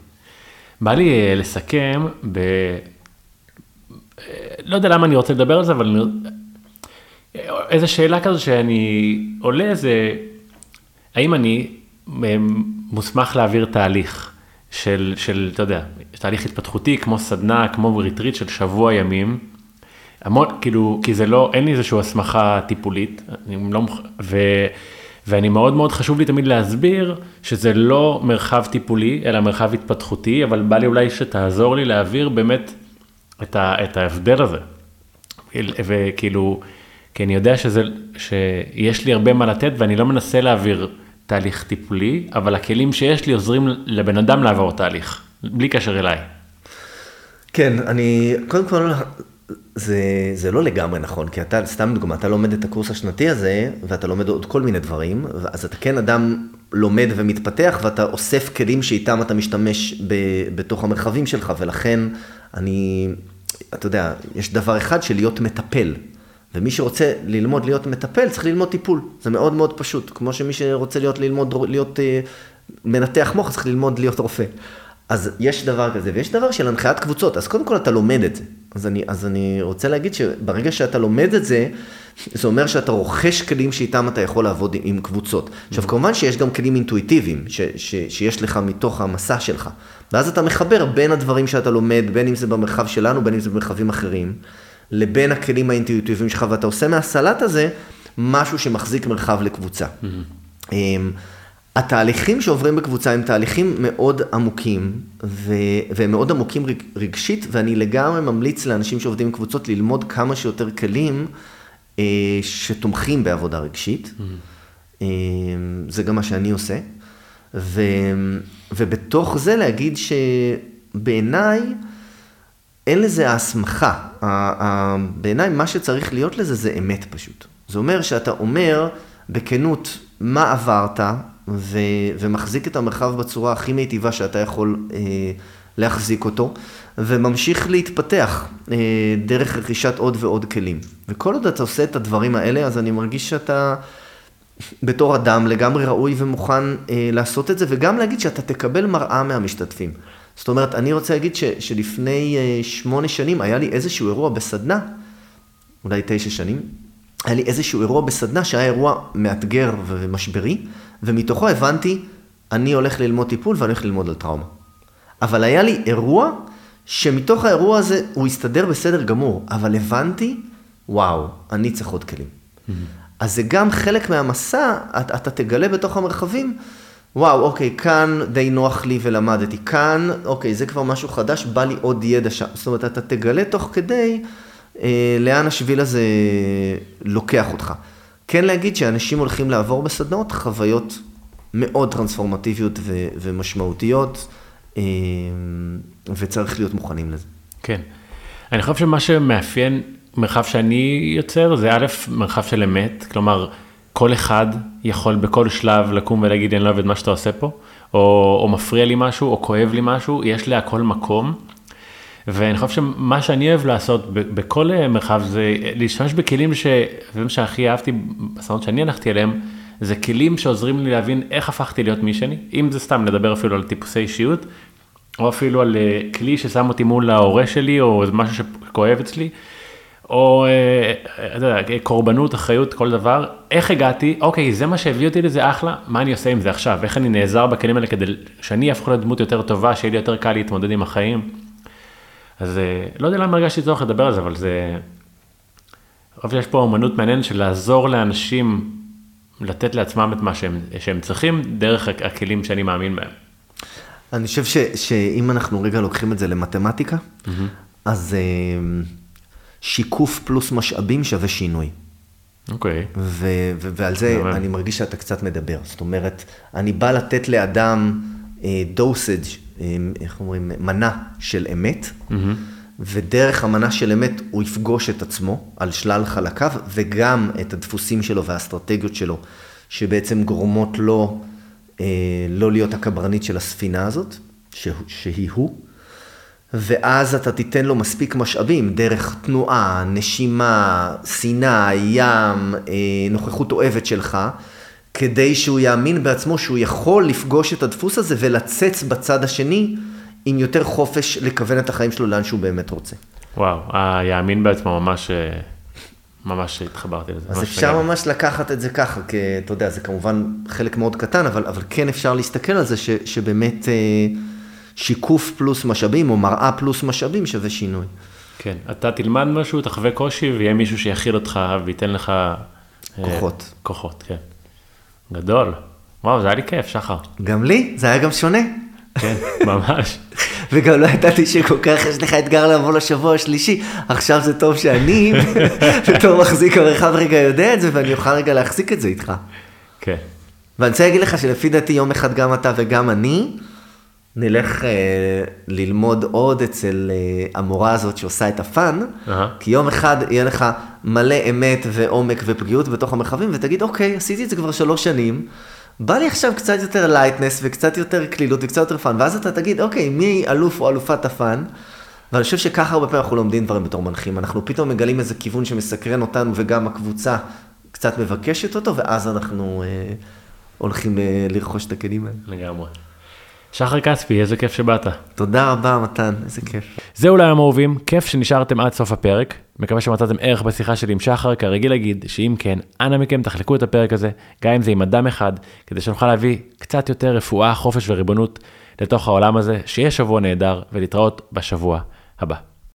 בא לי אה, לסכם ב... אה, לא יודע למה אני רוצה לדבר על זה, אבל איזו שאלה כזו שאני עולה זה, האם אני אה, מוסמך להעביר תהליך של, של, אתה יודע, תהליך התפתחותי כמו סדנה, כמו ריטריט של שבוע ימים, המון, כאילו, כי זה לא, אין לי איזושהי הסמכה טיפולית, אני לא, ו, ואני מאוד מאוד חשוב לי תמיד להסביר שזה לא מרחב טיפולי, אלא מרחב התפתחותי, אבל בא לי אולי שתעזור לי להעביר באמת את, ה, את ההבדל הזה. וכאילו, כי אני יודע שזה, שיש לי הרבה מה לתת ואני לא מנסה להעביר תהליך טיפולי, אבל הכלים שיש לי עוזרים לבן אדם לעבור תהליך, בלי קשר אליי. כן, אני, קודם כל, זה, זה לא לגמרי נכון, כי אתה, סתם דוגמא, אתה לומד את הקורס השנתי הזה, ואתה לומד עוד כל מיני דברים, אז אתה כן אדם לומד ומתפתח, ואתה אוסף כלים שאיתם אתה משתמש ב, בתוך המרחבים שלך, ולכן אני, אתה יודע, יש דבר אחד של להיות מטפל. ומי שרוצה ללמוד להיות מטפל, צריך ללמוד טיפול. זה מאוד מאוד פשוט. כמו שמי שרוצה להיות, ללמוד, להיות uh, מנתח מוח, צריך ללמוד להיות רופא. אז יש דבר כזה, ויש דבר של הנחיית קבוצות, אז קודם כל אתה לומד את זה. אז אני, אז אני רוצה להגיד שברגע שאתה לומד את זה, זה אומר שאתה רוכש כלים שאיתם אתה יכול לעבוד עם קבוצות. עכשיו, כמובן שיש גם כלים אינטואיטיביים ש, ש, שיש לך מתוך המסע שלך. ואז אתה מחבר בין הדברים שאתה לומד, בין אם זה במרחב שלנו, בין אם זה במרחבים אחרים, לבין הכלים האינטואיטיביים שלך, ואתה עושה מהסלט הזה משהו שמחזיק מרחב לקבוצה. Mm-hmm. התהליכים שעוברים בקבוצה הם תהליכים מאוד עמוקים, ו... והם מאוד עמוקים רג... רגשית, ואני לגמרי ממליץ לאנשים שעובדים עם קבוצות ללמוד כמה שיותר כלים אה, שתומכים בעבודה רגשית. Mm-hmm. אה, זה גם מה שאני עושה. ו... ובתוך זה להגיד שבעיניי אין לזה הסמכה. בעיניי מה שצריך להיות לזה זה אמת פשוט. זה אומר שאתה אומר בכנות מה עברת, ו, ומחזיק את המרחב בצורה הכי מיטיבה שאתה יכול אה, להחזיק אותו, וממשיך להתפתח אה, דרך רכישת עוד ועוד כלים. וכל עוד אתה עושה את הדברים האלה, אז אני מרגיש שאתה בתור אדם לגמרי ראוי ומוכן אה, לעשות את זה, וגם להגיד שאתה תקבל מראה מהמשתתפים. זאת אומרת, אני רוצה להגיד ש, שלפני אה, שמונה שנים היה לי איזשהו אירוע בסדנה, אולי תשע שנים, היה לי איזשהו אירוע בסדנה שהיה אירוע מאתגר ומשברי, ומתוכו הבנתי, אני הולך ללמוד טיפול ואני הולך ללמוד על טראומה. אבל היה לי אירוע שמתוך האירוע הזה הוא הסתדר בסדר גמור, אבל הבנתי, וואו, אני צריך עוד כלים. Mm-hmm. אז זה גם חלק מהמסע, אתה, אתה תגלה בתוך המרחבים, וואו, אוקיי, כאן די נוח לי ולמדתי, כאן, אוקיי, זה כבר משהו חדש, בא לי עוד ידע שם. זאת אומרת, אתה תגלה תוך כדי לאן השביל הזה לוקח אותך. כן להגיד שאנשים הולכים לעבור בסדנאות חוויות מאוד טרנספורמטיביות ו- ומשמעותיות, אה, וצריך להיות מוכנים לזה. כן. אני חושב שמה שמאפיין מרחב שאני יוצר, זה א', מרחב של אמת, כלומר, כל אחד יכול בכל שלב לקום ולהגיד, אני לא אוהב את מה שאתה עושה פה, או, או מפריע לי משהו, או כואב לי משהו, יש להכל מקום. ואני חושב שמה שאני אוהב לעשות בכל מרחב זה להשתמש בכלים ש... וזה מה שהכי אהבתי בסדנות שאני הלכתי אליהם, זה כלים שעוזרים לי להבין איך הפכתי להיות מי שאני, אם זה סתם לדבר אפילו על טיפוסי אישיות, או אפילו על אה, כלי ששם אותי מול ההורה שלי, או משהו שכואב אצלי, או אה, יודע, קורבנות, אחריות, כל דבר, איך הגעתי, אוקיי, זה מה שהביא אותי לזה אחלה, מה אני עושה עם זה עכשיו, איך אני נעזר בכלים האלה כדי שאני אהפוך להיות דמות יותר טובה, שיהיה לי יותר קל להתמודד עם החיים. אז אה, לא יודע למה הרגשתי צורך לדבר על זה, אבל זה... חושב שיש פה אמנות מעניינת של לעזור לאנשים לתת לעצמם את מה שהם, שהם צריכים, דרך הכלים שאני מאמין בהם. אני חושב ש, שאם אנחנו רגע לוקחים את זה למתמטיקה, mm-hmm. אז uh, שיקוף פלוס משאבים שווה שינוי. אוקיי. Okay. ו- ו- ועל זה yeah. אני מרגיש שאתה קצת מדבר. זאת אומרת, אני בא לתת לאדם דוסאג' uh, איך אומרים, מנה של אמת, mm-hmm. ודרך המנה של אמת הוא יפגוש את עצמו על שלל חלקיו, וגם את הדפוסים שלו והאסטרטגיות שלו, שבעצם גורמות לו אה, לא להיות הקברנית של הספינה הזאת, שהוא, שהיא הוא. ואז אתה תיתן לו מספיק משאבים, דרך תנועה, נשימה, שנאה, ים, אה, נוכחות אוהבת שלך, כדי שהוא יאמין בעצמו שהוא יכול לפגוש את הדפוס הזה ולצץ בצד השני עם יותר חופש לכוון את החיים שלו לאן שהוא באמת רוצה. וואו, היאמין בעצמו ממש, ממש התחברתי לזה. אז אפשר מגן. ממש לקחת את זה ככה, כי אתה יודע, זה כמובן חלק מאוד קטן, אבל, אבל כן אפשר להסתכל על זה ש, שבאמת אה, שיקוף פלוס משאבים, או מראה פלוס משאבים שווה שינוי. כן, אתה תלמד משהו, תחווה קושי, ויהיה מישהו שיכיל אותך וייתן לך... כוחות. כוחות, כן. גדול. וואו, זה היה לי כיף, שחר. גם לי, זה היה גם שונה. כן, ממש. וגם לא ידעתי שכל כך יש לך אתגר לבוא לשבוע השלישי. עכשיו זה טוב שאני, בתור מחזיק המרחב רגע יודע את זה, ואני אוכל רגע להחזיק את זה איתך. כן. ואני רוצה להגיד לך שלפי דעתי יום אחד גם אתה וגם אני, נלך אה, ללמוד עוד אצל אה, המורה הזאת שעושה את ה fun, אהה. כי יום אחד יהיה לך מלא אמת ועומק ופגיעות בתוך המרחבים, ותגיד, אוקיי, עשיתי את זה כבר שלוש שנים, בא לי עכשיו קצת יותר lightness וקצת יותר קלילות וקצת יותר fun, ואז אתה תגיד, אוקיי, מי אלוף או אלופת ה fun? ואני חושב שככה הרבה פעמים אנחנו לומדים דברים בתור מנחים, אנחנו פתאום מגלים איזה כיוון שמסקרן אותנו וגם הקבוצה קצת מבקשת אותו, ואז אנחנו אה, הולכים אה, לרכוש את הכלים האלה. לגמרי. שחר כספי, איזה כיף שבאת. תודה רבה, מתן, איזה כיף. זהו להיום אהובים, כיף שנשארתם עד סוף הפרק. מקווה שמצאתם ערך בשיחה שלי עם שחר, כרגיל להגיד שאם כן, אנא מכם תחלקו את הפרק הזה, גם אם זה עם אדם אחד, כדי שנוכל להביא קצת יותר רפואה, חופש וריבונות לתוך העולם הזה, שיהיה שבוע נהדר, ולהתראות בשבוע הבא.